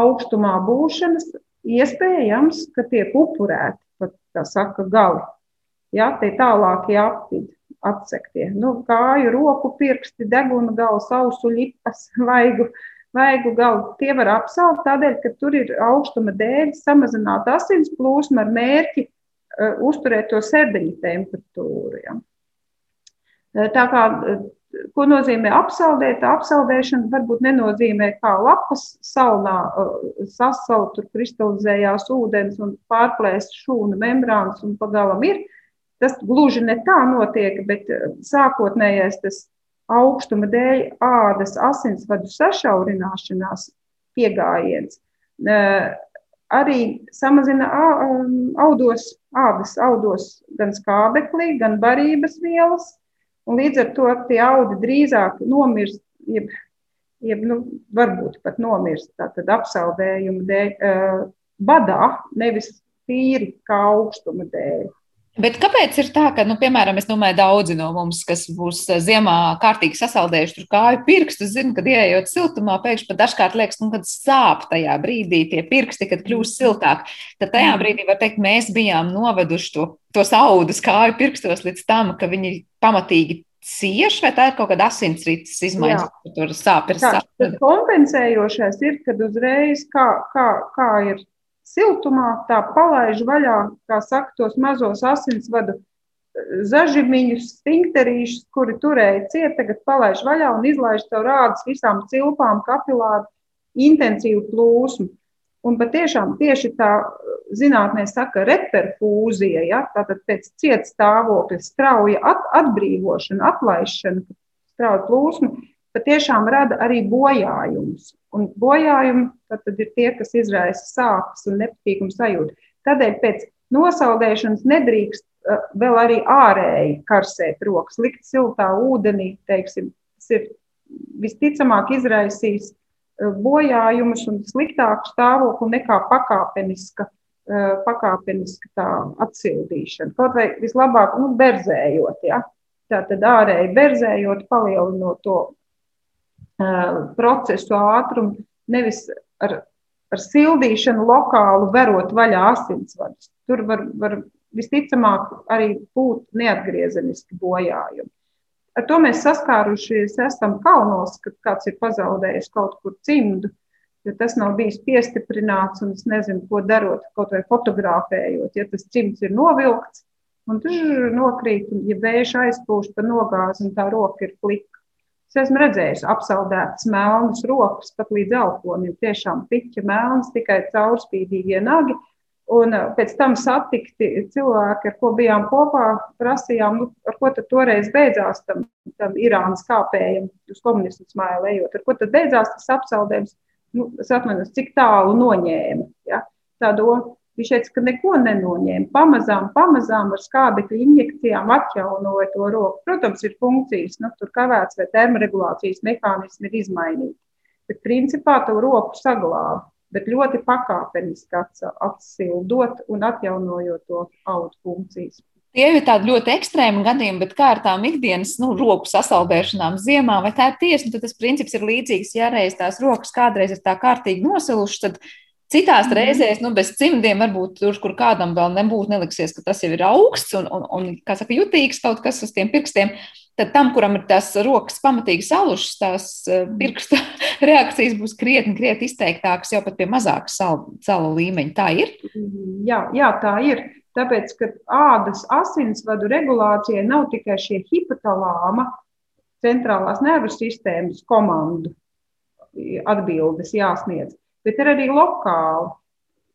[SPEAKER 1] augstumā būšanas iespējams, ka tiek upurēti, pat tā saka, gali. Jā, tie tālākie aptidi, atsektie. Nu, kāju, roku pirksti, deguna gala, sausu lipas, vaigu, vaigu galu. Tie var apsaukt tādēļ, ka tur ir augstuma dēļ samazināta asins plūsma ar mērķi Uh, uzturēt to sēdeņu temperatūru. Ja. Uh, tā kā, uh, ko nozīmē apsaldēt? Apsaldēšana varbūt nenozīmē, kā lapas salnā sasaukt, tur kristalizējās ūdens un pārplēst šūnu membrānas un pagalam ir. Tas gluži ne tā notiek, bet sākotnējais tas augstuma dēļ ādas asinsvadu sašaurināšanās piegājiens arī samazina audos, ādas audos gan skābeklī, gan barības vielas. Līdz ar to tie audi drīzāk nomirst, jeb, jeb nu, varbūt pat nomirst tātad apsaldējuma dēļ, badā, nevis tīri kā augstuma dēļ.
[SPEAKER 2] Bet kāpēc ir tā, ka, nu, piemēram, es domāju, daudzi no mums, kas būs ziemā kārtīgi sasaldējuši tur kāju pirkstus, zina, kad ieejot siltumā, pēkšņi pat dažkārt liekas, nu, kad sāp tajā brīdī tie pirksti, kad kļūst siltāk. Tad tajā brīdī var teikt, mēs bijām noveduši to, tos audus kāju pirkstos līdz tam, ka viņi pamatīgi cieši, vai tā ir kaut kāda asinsrites izmaiņa,
[SPEAKER 1] ka tur sāp ir sāp? Kompensējošais ir, kad uzreiz kā, kā, kā ir siltumā, tā palaiž vaļā, kā saka, tos mazos asinsvadu eh, zažimiņus, sfinkterīšus, kuri turēja ciet, tagad palaiž vaļā un izlaiž tev rādus visām cilpām, kapilāru, intensīvu plūsmu. Un patiešām tieši tā zinātnē saka reperfūzija, ja? tātad pēc cieta stāvokļa strauja at, atbrīvošana, atlaišana, strauja plūsma, patiešām rada arī bojājumus. Un bojājumi tad ir tie, kas izraisa sāpes un nepatīkamu sajūtu. Tādēļ pēc nosaldēšanas nedrīkst uh, vēl arī ārēji karsēt rokas, likt siltā ūdenī. Teiksim, tas ir visticamāk izraisīs uh, bojājumus un sliktāku stāvokli nekā pakāpeniska, uh, pakāpeniska atsildīšana. Kaut vai vislabāk nu, berzējot. Ja? Tātad ārēji berzējot, palielinot to procesu ātrumu, nevis ar, ar sildīšanu lokālu verot vaļā asinsvadus. Tur var, var visticamāk arī būt neatgriezeniski bojājumi. Ar to mēs saskārušies esam kalnos, kad kāds ir pazaudējis kaut kur cimdu, jo tas nav bijis piestiprināts un es nezinu, ko darot, kaut vai fotografējot. Ja tas cimds ir novilkts un tur nokrīt, un ja vējš aizpūš pa nogāzi un tā roka ir plika, Es esmu redzējis apsaldētas melnas rokas pat līdz elponim. Tiešām piķa melnas, tikai caurspīdīgie nagi. Un uh, pēc tam satikti cilvēki, ar ko bijām kopā, prasījām, nu, ar ko tad toreiz beidzās tam, tam Irānas kāpējam, uz komunistu smailu ejot. Ar ko tad beidzās tas apsaldējums? Nu, es atceros, cik tālu noņēma. Ja? Tā doma, Viņš teica, ka neko nenoņēma. Pamazām, pamazām ar skābekļa injekcijām atjaunoja to roku. Protams, ir funkcijas, nu, tur kavēts vai termoregulācijas mehānismi ir izmainīti. Bet principā to roku saglāba, bet ļoti pakāpeniski atsildot un atjaunojot to audu funkcijas.
[SPEAKER 2] Tie ir tādi ļoti ekstrēmi gadījumi, bet kā ar tām ikdienas nu, roku sasaldēšanām ziemā, vai tā ir tiesa, tad tas princips ir līdzīgs. Ja reiz tās rokas kādreiz ir tā kārtīgi nosilušas, tad Citās mm -hmm. reizēs, nu, bez cimdiem, varbūt tur, kur kādam vēl nebūtu neliksies, ka tas jau ir augsts un, un, un kā saka, jutīgs kaut kas uz tiem pirkstiem. Tad tam, kuram ir tās rokas pamatīgi salušas, tās e, pirksta reakcijas būs krietni, krietni izteiktākas jau pat pie mazākas salu, salu līmeņa. Tā ir?
[SPEAKER 1] Jā, jā, tā ir. Tāpēc, ka ādas asinsvadu regulācijai nav tikai šie hipotalāma, centrālās nervu sistēmas komandu atbildes jāsniedz, bet ir arī lokāli,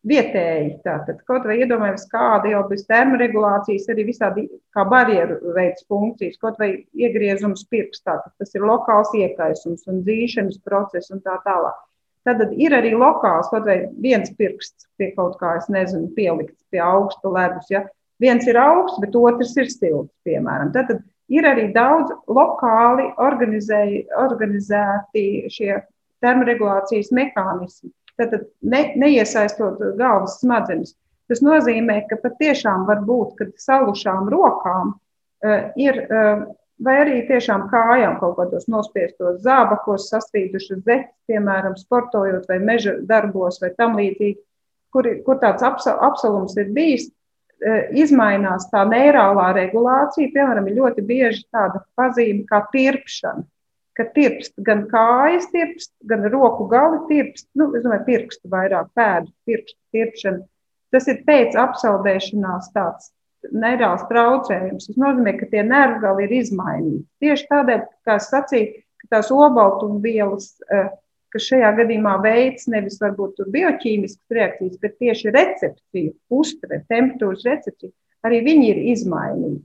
[SPEAKER 1] vietēji. Tātad, kaut vai iedomājamies, kāda jau bez termoregulācijas, arī visādi kā barjeru veids funkcijas, kaut vai iegriezums pirkstā, tas ir lokāls iekaisums un dzīšanas process un tā tālāk. Tad ir arī lokāls, kaut vai viens pirksts pie kaut kā, es nezinu, pielikts pie augsta ledus. Ja? Viens ir augsts, bet otrs ir silts, piemēram. Tad, tad ir arī daudz lokāli organizēti šie termoregulācijas mehānismi. Tad ne, neiesaistot galvas smadzenes. Tas nozīmē, ka patiešām var būt, ka salušām rokām uh, ir uh, vai arī tiešām kājām kaut kādos nospiestos zābakos, sasvīdušas zeķes, piemēram, sportojot vai meža darbos vai tam līdzīgi, kur, kur tāds apsalums ir bijis, e, izmainās tā neirālā regulācija. Piemēram, ir ļoti bieži tāda pazīme kā tirpšana, ka tirpst gan kājas, tirpst, gan roku gali tirpst, nu, es domāju, pirkstu vairāk, pēdu pirkstu tirpšana. Tas ir pēc apsaldēšanās tāds neirāls traucējums. Tas nozīmē, ka tie nervgali ir izmainīti. Tieši tādēļ, kā es sacīju, ka tās obaltumvielas, eh, kas šajā gadījumā veids nevis varbūt bioķīmiskas reakcijas, bet tieši recepciju, uztvere, temperatūras recepciju, arī viņi ir izmainīti.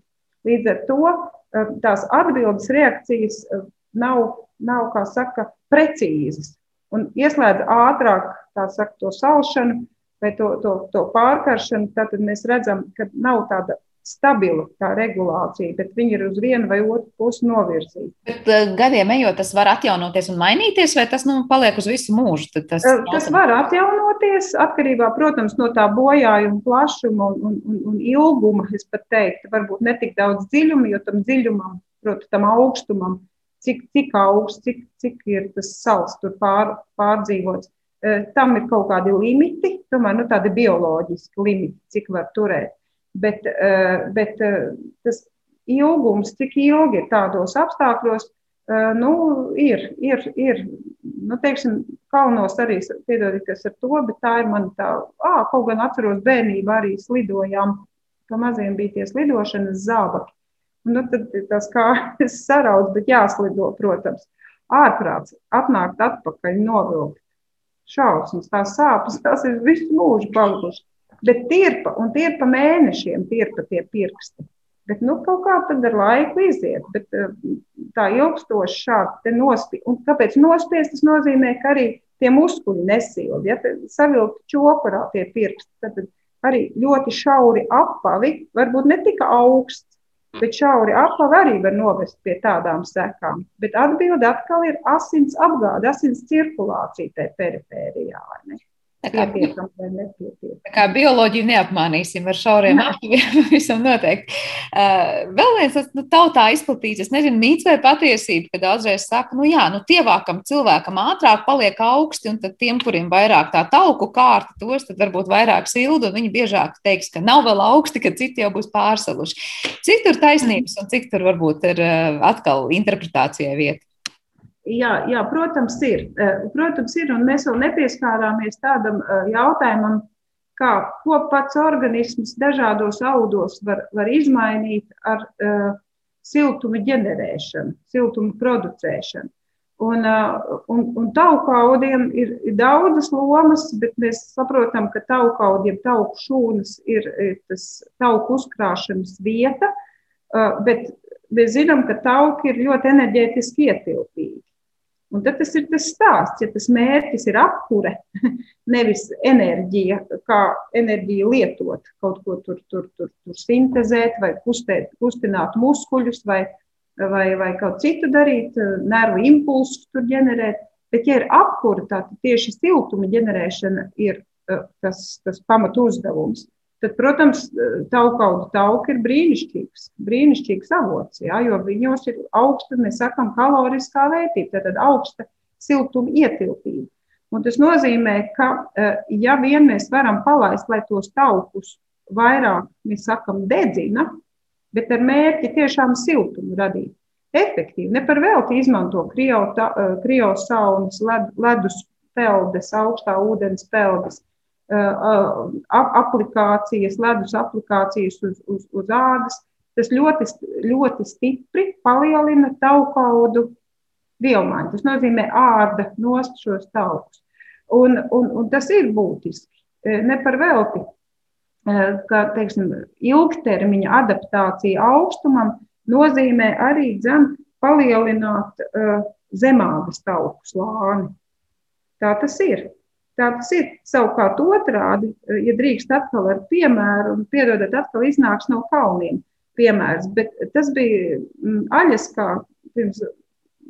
[SPEAKER 1] Līdz ar to eh, tās atbildes reakcijas eh, nav, nav kā saka, precīzas un ieslēdz ātrāk saka, to salšanu, vai to, to, to pārkaršanu, tad mēs redzam, ka nav tāda stabila tā regulācija, bet viņi ir uz vienu vai otru pusi novirzīti.
[SPEAKER 2] Bet uh, gadiem ejot, tas var atjaunoties un mainīties, vai tas nu, paliek uz visu mūžu?
[SPEAKER 1] Tas, uh, tas var atjaunoties atkarībā, protams, no tā bojājuma plašuma un, un, un, un ilguma. Es pat teiktu, varbūt ne tik daudz dziļuma, jo tam dziļumam, protams, tam augstumam, cik, cik augsts, cik, cik ir tas sals tur pār, pārdzīvots Eh, tam ir kaut kādi limiti, tomēr nu, tādi bioloģiski limiti, cik var turēt. Bet, eh, bet eh, tas ilgums, cik ilgi ir tādos apstākļos, nu, ir, ir, ir nu, teiksim, kalnos arī piedodieties ar to, bet tā ir man tā, ā, kaut gan atceros bērnību arī slidojām, pa maziem bija tie slidošanas zābaki. Nu, tad tas kā es saraudu, bet jāslido, protams. Ārprāts atnākt atpakaļ, novilkt šausmas, tās sāpes, tās ir visu mūžu palikušas. Bet tirpa, un tirpa mēnešiem, tirpa tie pirksti. Bet nu, kaut kā tad ar laiku iziet. Bet, eh, tā ilgstoši šādi nospiest. Un kāpēc nospiest? Tas nozīmē, ka arī tie muskuļi nesildi. Ja savilkt čokurā tie pirksti, tad arī ļoti šauri apavi, varbūt ne tik augsts, Bet šauri apavi arī var novest pie tādām sekām. Bet atbilde atkal ir asins apgāde, asins cirkulācija tajā perifērijā.
[SPEAKER 2] Tā kā, tā kā bioloģiju neapmānīsim ar šauriem apaviem, visam noteikti. Uh, vēl viens tas nu, tautā izplatīts, es nezinu, mīts vai patiesība, ka daudzreiz saka, nu jā, nu tievākam cilvēkam ātrāk paliek augsti, un tad tiem, kuriem vairāk tā tauku kārta, tos tad varbūt vairāk sildu, un viņi biežāk teiks, ka nav vēl augsti, ka citi jau būs pārsaluši. Cik tur taisnības un cik tur varbūt ir uh, atkal interpretācijai vieta?
[SPEAKER 1] Jā, jā, protams, ir. Eh, protams, ir, mēs vēl nepieskārāmies tādam eh, jautājumam, kā ko pats organisms dažādos audos var, var izmainīt ar uh, siltuma ģenerēšanu, siltuma producēšanu. Un, uh, un, un taukaudiem ir, ir daudzas lomas, bet mēs saprotam, ka taukaudiem tauku šūnas ir, ir tas tauku uzkrāšanas vieta, uh, bet mēs zinām, ka tauki ir ļoti enerģētiski ietilpīgi. Un tad tas ir tas stāsts, ja tas mērķis ir apkure, nevis enerģija, kā enerģiju lietot, kaut ko tur, tur, tur, tur sintēzēt, vai kustēt, kustināt muskuļus, vai, vai, vai kaut citu darīt, nervu impulsus tur ģenerēt. Bet, ja ir apkure, tad tieši siltuma ģenerēšana ir tas, tas pamatu uzdevums. Tad, protams, taukaudu tauki ir brīnišķīgs, brīnišķīgs avots, jā, jo viņos ir augsta, mēs sakam, kaloriskā vērtība, tad augsta siltuma ietilpība. Un tas nozīmē, ka, ja vien mēs varam palaist, lai tos taukus vairāk, mēs sakam, dedzina, bet ar mērķi tiešām siltumu radīt efektīvi. Ne par velti izmanto krievas saunas, led, ledus peldes, augstā ūdens peldes, aplikācijas, ledus aplikācijas uz, uz, uz ādas. Tas ļoti, ļoti stipri palielina taukaudu vielmaiņu. Tas nozīmē ārda nost šos taukus. Un, un, un tas ir būtiski. Ne par velti, ka teiksim, ilgtermiņa adaptācija augstumam nozīmē arī dzem, palielināt uh, zemākas tauku slāni. Tā tas ir. Tā tas ir. Savukārt, otrādi, ja drīkst atkal ar piemēru, un piedodat, atkal iznāks no kalniem piemērs, bet tas bija mm, aļas kā pirms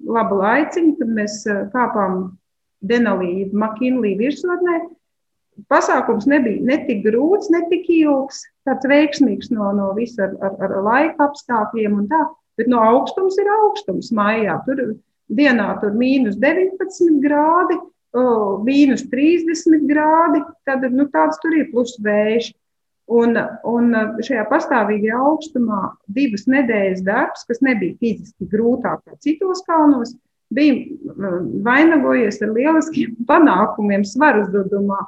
[SPEAKER 1] laba laiciņa, kad mēs kāpām Denalī, Makinlī virsotnē. Pasākums nebija ne tik grūts, ne tik ilgs, tāds veiksmīgs no, no visa ar, ar, ar laika apstākļiem un tā, bet no augstums ir augstums maijā. Tur dienā tur mīnus 19 grādi, mīnus 30 grādi, tad nu, tāds tur ir plus vējš. Un, un šajā pastāvīgajā augstumā divas nedēļas darbs, kas nebija fiziski grūtāk kā citos kalnos, bija vainagojies ar lieliskiem panākumiem svaru uzdevumā.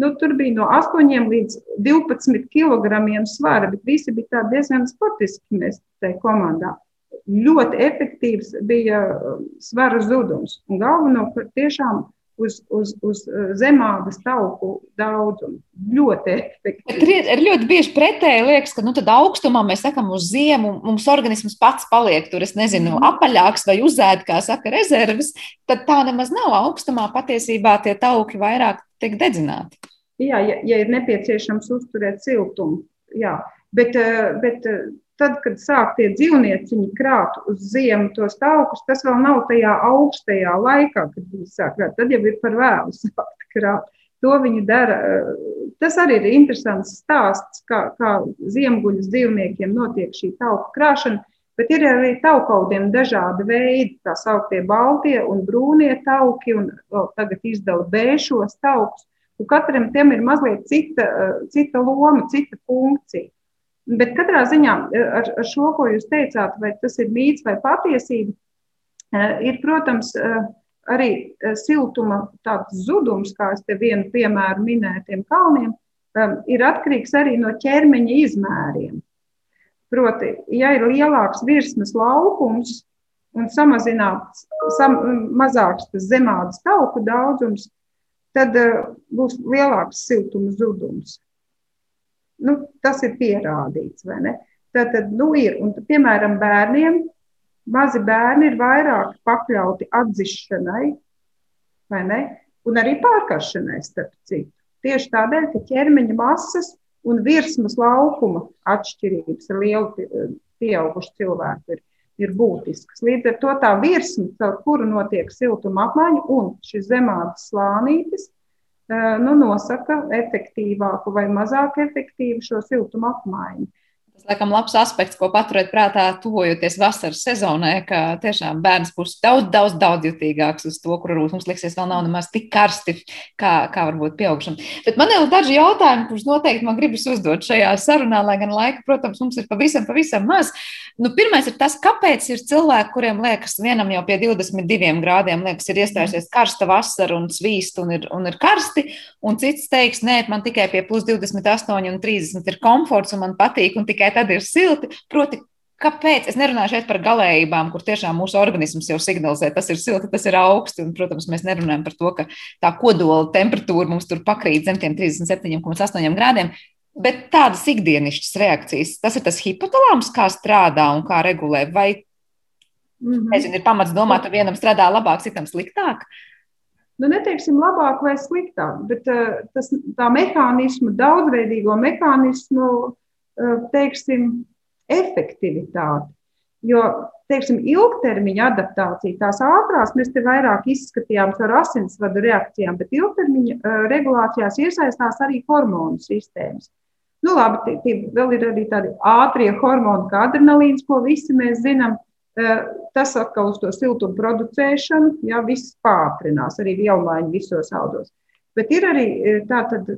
[SPEAKER 1] Nu, tur bija no 8 līdz 12 kg svara, bet visi bija diezgan sportiski mēs tajā komandā. Ļoti efektīvs bija svara zudums. Galvenokārt tiešām uz, uz, uz eh, zemādas tauku daudzumu. Ļoti efektīvi.
[SPEAKER 2] Ir, ļoti bieži pretēji liekas, ka nu, augstumā mēs sakām uz ziemu, mums organisms pats paliek tur, es nezinu, mm. apaļāks vai uzēd, kā saka, rezerves. Tad tā nemaz nav augstumā. Patiesībā tie tauki vairāk tiek dedzināti.
[SPEAKER 1] Jā, ja, ja ir nepieciešams uzturēt siltumu. Jā. Bet, eh, bet eh, tad, kad sāk tie dzīvnieciņi krāt uz ziemu tos taukus, tas vēl nav tajā augstajā laikā, kad viņi sāk krāt. Tad jau ir par vēlu sākt krāt. To viņi dara. Tas arī ir interesants stāsts, kā, kā ziemguļas dzīvniekiem notiek šī tauku krāšana. Bet ir arī taukaudiem dažādi veidi, tā sauktie baltie un brūnie tauki, un tagad izdala bēšos taukus. Un katram tiem ir mazliet cita, cita loma, cita funkcija. Bet katrā ziņā eh, ar, ar šo, ko jūs teicāt, vai tas ir mīts vai patiesība, eh, ir, protams, eh, arī siltuma zudums, kā es te vienu piemēru minēju, tiem kalniem, ir atkarīgs arī no ķermeņa izmēriem. Proti, ja ir lielāks virsmas laukums un samazināts, sam, mazāks tas zemādas tauku daudzums, tad būs lielāks siltuma zudums. Nu, tas ir pierādīts. Tad, tad nu, ir. Un, piemēram, bērniem mazi bērni ir vairāk pakļauti atzišanai, un arī pārkaršanai, starp citu. Tieši tādēļ, ka ķermeņa masas un virsmas laukuma atšķirības ar lielu pieaugušu cilvēku ir, ir būtiskas. Līdz ar to tā virsma, caur kuru notiek siltuma apmaiņa, un šis zemāks slānītis nu, nosaka efektīvāku vai mazāk efektīvu šo siltumu apmaiņu.
[SPEAKER 2] Tas, laikam, labs aspekts, ko paturēt prātā, tuvojoties vasaras sezonai, ka tiešām bērns būs daudz, daudz, daudz jutīgāks uz to, kur varbūt mums liksies vēl nav nemaz tik karsti, kā, kā varbūt pieaugšam. Bet man ir daži jautājumi, kurus noteikti man gribas uzdot šajā sarunā, lai gan laika, protams, mums ir pavisam, pavisam maz. Nu, pirmais ir tas, kāpēc ir cilvēki, kuriem liekas, vienam jau pie 22 grādiem liekas, ir iestājusies karsta vasara un svīst un ir, un ir karsti, un cits teiks, nē, man tikai pie plus 28 un 30 ir komforts un man patīk un tikai tikai tad ir silti. Proti, Kāpēc? Es nerunāju šeit par galējībām, kur tiešām mūsu organisms jau signalizē, tas ir silti, tas ir augsti. Un, protams, mēs nerunājam par to, ka tā kodola temperatūra mums tur pakrīt zem tiem 37,8 grādiem. Bet tādas ikdienišķas reakcijas, tas ir tas hipotalāms, kā strādā un kā regulē. Vai mm -hmm. nezinu, ir pamats domāt, ka vienam strādā labāk, citam sliktāk?
[SPEAKER 1] Nu, neteiksim labāk vai sliktāk, bet uh, tas, tā mehānismu, daudzveidīgo mehānismu Eh, teiksim, efektivitāti. Jo teiksim, ilgtermiņa adaptācija, tās ātrās, mēs te vairāk izskatījām ar asinsvadu reakcijām, bet ilgtermiņa uh, regulācijās iesaistās arī hormonu sistēmas. Nu, labi, tie, tie vēl ir arī tādi ātrie hormoni, kā adrenalīns, ko visi mēs zinām. Tas atkal uz to siltumu producēšanu, jā, viss pātrinās, arī vielmaiņa visos audos. Bet ir arī tātad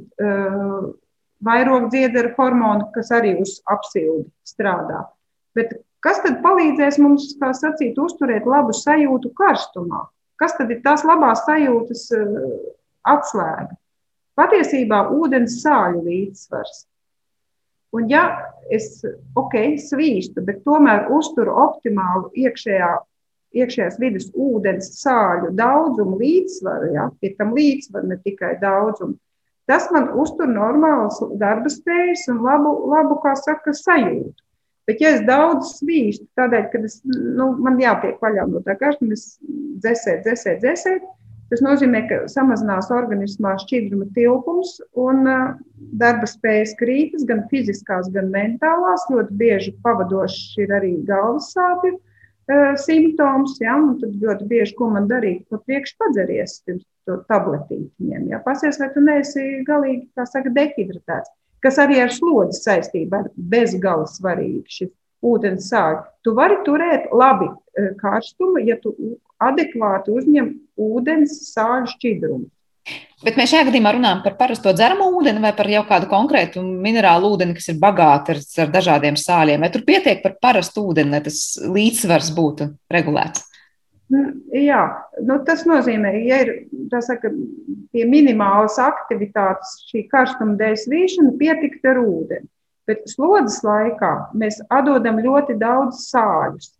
[SPEAKER 1] vairogdziedera hormoni, kas arī uz apsildi strādā. Bet kas tad palīdzēs mums, kā sacīt, uzturēt labu sajūtu karstumā? Kas tad ir tās labās sajūtas atslēga? Patiesībā ūdens sāļu līdzsvars. Un, ja es ok, svīstu, bet tomēr uzturu optimālu iekšējā, iekšējās vidas ūdens sāļu daudzumu līdzsvaru, ja, pie tam līdzsvaru, ne tikai daudzumu, tas man uztur normālas darba spējas un labu, labu kā saka, sajūtu. Bet, ja es daudz svīstu, tādēļ, ka es, nu, man jātiek vaļā no tā karstuma, dzēsēt, dzēsēt, dzēsēt, Tas nozīmē, ka samazinās organismā šķidruma tilpums un darba spējas krītas, gan fiziskās, gan mentālās. Ļoti bieži pavadošs ir arī galvas sāpju simptoms. Ja? Tad ļoti bieži, ko man darīt, pa priekšu padzeries pirms to tabletīti ņem. Ja? Pasies, vai tu neesi galīgi, kā saka, dehidratēts, kas arī ar slodzi saistībā ir bezgala svarīgi šis ūdens sāļi. Tu vari turēt labi karstumu, ja tu adekvāti uzņem ūdens sāļu šķidrumu.
[SPEAKER 2] Bet mēs šajā gadījumā runājam par parasto dzeramo ūdeni vai par jau kādu konkrētu minerālu ūdeni, kas ir bagāta ar, ar dažādiem sāļiem. Vai tur pietiek par parastu ūdeni, lai tas līdzsvars būtu regulēts?
[SPEAKER 1] Nu, jā, nu, tas nozīmē, ja ir saka, pie minimālas aktivitātes šī karstuma dēļ svīšana, pietikt ar ūdeni. Bet slodzes laikā mēs atdodam ļoti daudz sāļus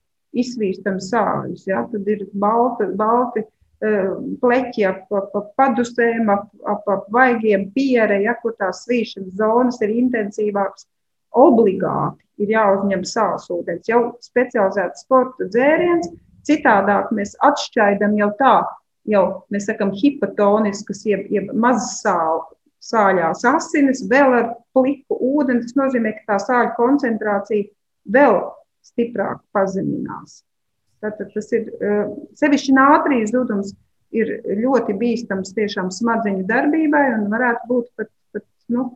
[SPEAKER 1] izsvīstam sāļus. Ja? Tad ir balti, balti uh, pleķi ap, ap, ap padusēm, ap, ap, ap vaigiem piere, ja, kur tās svīšanas zonas ir intensīvākas. Obligāti ir jāuzņem sāls ūdens, jau specializēts sporta dzēriens. Citādāk mēs atšķaidām jau tā, jau mēs sakām, hipatoniskas, jeb, jeb mazas sāļu, sāļās asinis, vēl ar pliku ūdeni. Tas nozīmē, ka tā sāļu koncentrācija vēl stiprāk pazeminās. Tātad tas ir eh, sevišķi nātrijas zudums, ir ļoti bīstams tiešām smadzeņu darbībai un varētu būt pat, pat nu,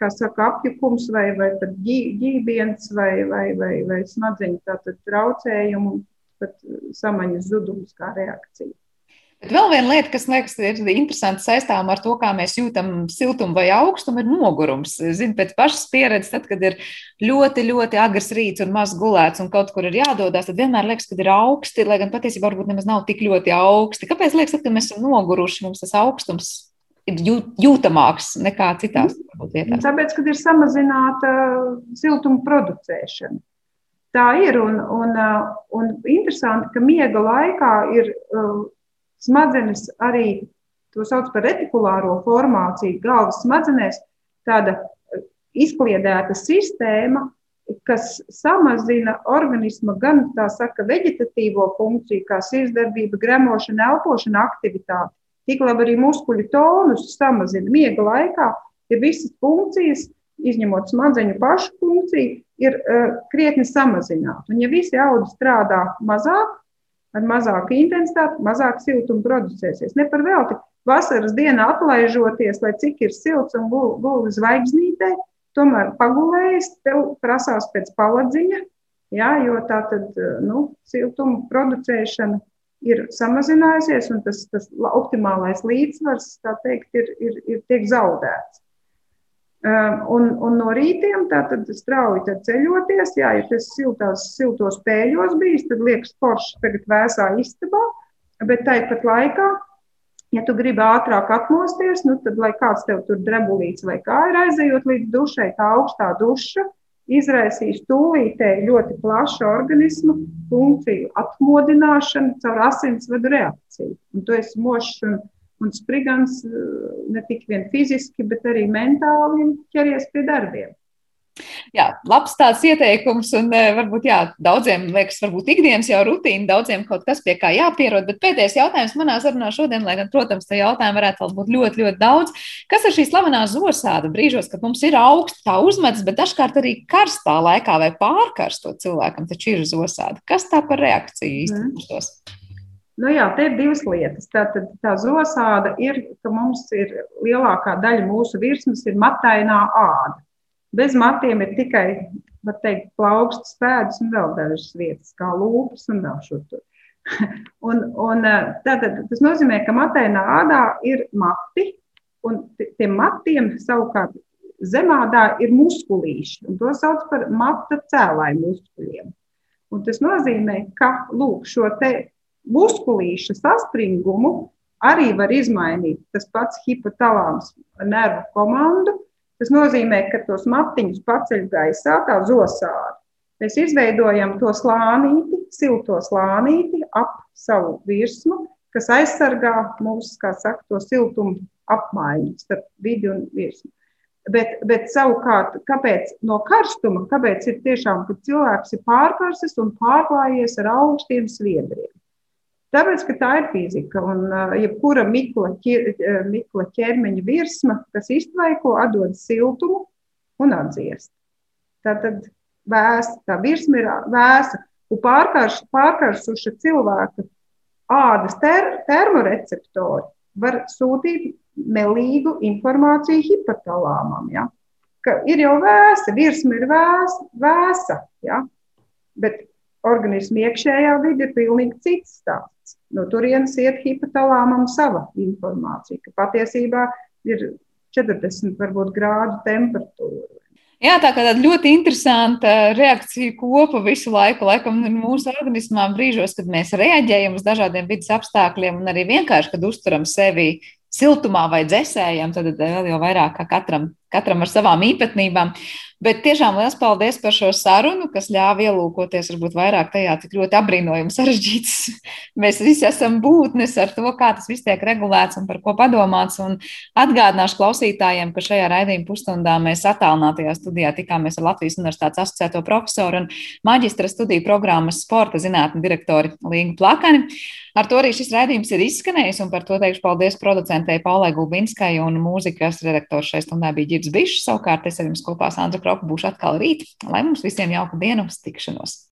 [SPEAKER 1] kā saka, apjukums vai, vai pat ģībiens vai, vai, vai, vai smadzeņu traucējumu, pat samaņas zudums kā reakcija.
[SPEAKER 2] Bet vēl viena lieta, kas liekas, ir interesanti saistām ar to, kā mēs jūtam siltumu vai augstumu, ir nogurums. Zinu, pēc pašas pieredzes, tad, kad ir ļoti, ļoti agrs rīts un maz gulēts un kaut kur ir jādodas, tad vienmēr liekas, ka ir augsti, lai gan patiesībā varbūt nemaz nav tik ļoti augsti. Kāpēc liekas, tad, kad mēs esam noguruši, mums tas augstums ir jūtamāks nekā citās
[SPEAKER 1] vietās? Tāpēc, kad ir samazināta siltuma producēšana. Tā ir, un, un, un interesanti, ka miega laikā ir smadzenes arī to sauc par retikulāro formāciju, galvas smadzenēs, tāda eh, izkliedēta sistēma, kas samazina organisma gan tā saka veģetatīvo funkciju, kā sirdsdarbība, gremošana, elpošana, aktivitāte. Tik labi arī muskuļu tonus samazina. Miega laikā ir visas funkcijas, izņemot smadzeņu pašu funkciju, ir uh, krietni samazināta. Un ja visi audi strādā mazāk, ar mazāku intensitāti, mazāk siltumu producēsies. Ne par velti vasaras dienā atlaižoties, lai cik ir silts un gulbi zvaigznītē, tomēr pagulējis, tev prasās pēc paladziņa, jā, jo tā tad, nu, siltuma producēšana ir samazinājusies un tas, tas optimālais līdzsvars, tā teikt, ir, ir, ir tiek zaudēts. Ehm, un, un no rītiem tātad strauji ceļoties, jā, ja tas siltās, siltos pēļos bijis, tad liekas forši tagad vēsā istabā, bet tāpat laikā, ja tu gribi ātrāk atmosties, nu tad, lai kāds tev tur drebulīts vai kā ir aizejot līdz dušai, tā augstā duša izraisīs tūlītēji ļoti plašu organismu funkciju atmodināšanu caur asinsvadu reakciju. Un tu esi mošs un Un sprigans eh, ne tik vien fiziski, bet arī mentāli ķeries pie darbiem.
[SPEAKER 2] Jā, labs tāds ieteikums, un eh, varbūt jā, daudziem liekas, varbūt ikdienas jau rutīna, daudziem kaut kas pie kā jāpierod. Bet pēdējais jautājums manā sarunā šodien, lai gan, protams, tā jautājuma varētu būt ļoti, ļoti daudz. Kas ir šī slavenā zosāda brīžos, kad mums ir augsts, tā uzmetas, bet dažkārt arī karstā laikā vai pārkarsto cilvēkam taču ir zosāda? Kas tā par reakciju īstenībā? Mm.
[SPEAKER 1] Nu jā, te ir divas lietas. Tātad tā zosāda ir, ka mums ir lielākā daļa mūsu virsmas ir matainā āda. Bez matiem ir tikai, var teikt, plaukstas pēdas un vēl dažas vietas, kā lūpas un vēl šur tur. un, un, tātad, tas nozīmē, ka matēnā ādā ir mati, un tiem matiem savukārt zemādā ir muskulīši, un to sauc par mata cēlāju muskuļiem. Un tas nozīmē, ka lūk, šo muskulīšu saspringumu arī var izmainīt tas pats hipotalāms nervu komandu. Tas nozīmē, ka tos matiņus paceļ gaisā, tā zosāri. Mēs izveidojam to slānīti, silto slānīti ap savu virsmu, kas aizsargā mūsu, kā saka, to siltumu apmaiņu starp vidi un virsmu. Bet, bet savukārt, kāpēc no karstuma, kāpēc ir tiešām, ka cilvēks ir pārkarsis un pārklājies ar augstiem sviedriem? Tāpēc, ka tā ir fizika, un uh, jebkura mikla, ķer, mikla ķermeņa virsma, kas iztvaiko, atdod siltumu un atdziest. Tā tad vēsa, tā virsma ir vēsa, un pārkārš, pārkārsuša cilvēka ādas ter, termoreceptori var sūtīt melīgu informāciju hipotalāmam. Ja? Ka ir jau vēsa, virsma ir vēsa, vēsa ja? bet organismu iekšējā vide ir pilnīgi cits stāsts. No turienes iet hipotalāmam sava informācija, ka patiesībā ir 40 varbūt, grādu temperatūra.
[SPEAKER 2] Jā, tā kā tāda ļoti interesanta reakcija kopa visu laiku, laikam, mūsu organismā brīžos, kad mēs reaģējam uz dažādiem vidas apstākļiem un arī vienkārši, kad uzturam sevi siltumā vai dzēsējam, tad vēl jau vairāk kā katram, katram ar savām īpatnībām. Bet tiešām liels paldies par šo sarunu, kas ļāva ielūkoties varbūt vairāk tajā, cik ļoti apbrīnojami sarežģīts. Mēs visi esam būtnes ar to, kā tas viss tiek regulēts un par ko padomāts. Un atgādināšu klausītājiem, ka šajā raidījuma pusstundā mēs attālinātajā studijā tikāmies ar Latvijas Universitātes asociēto profesoru un maģistra studiju programmas sporta zinātņu direktori Līgu Plakani. Ar to arī šis raidījums ir izskanējis, un par to teikšu paldies producentei Paulai Gulbinskai un mūzikas redaktors šai stundē bija Girds Bišs. Savukārt es ar jums kopā Sandra Kropa būšu atkal rīt, lai mums visiem jauka diena uz tikšanos.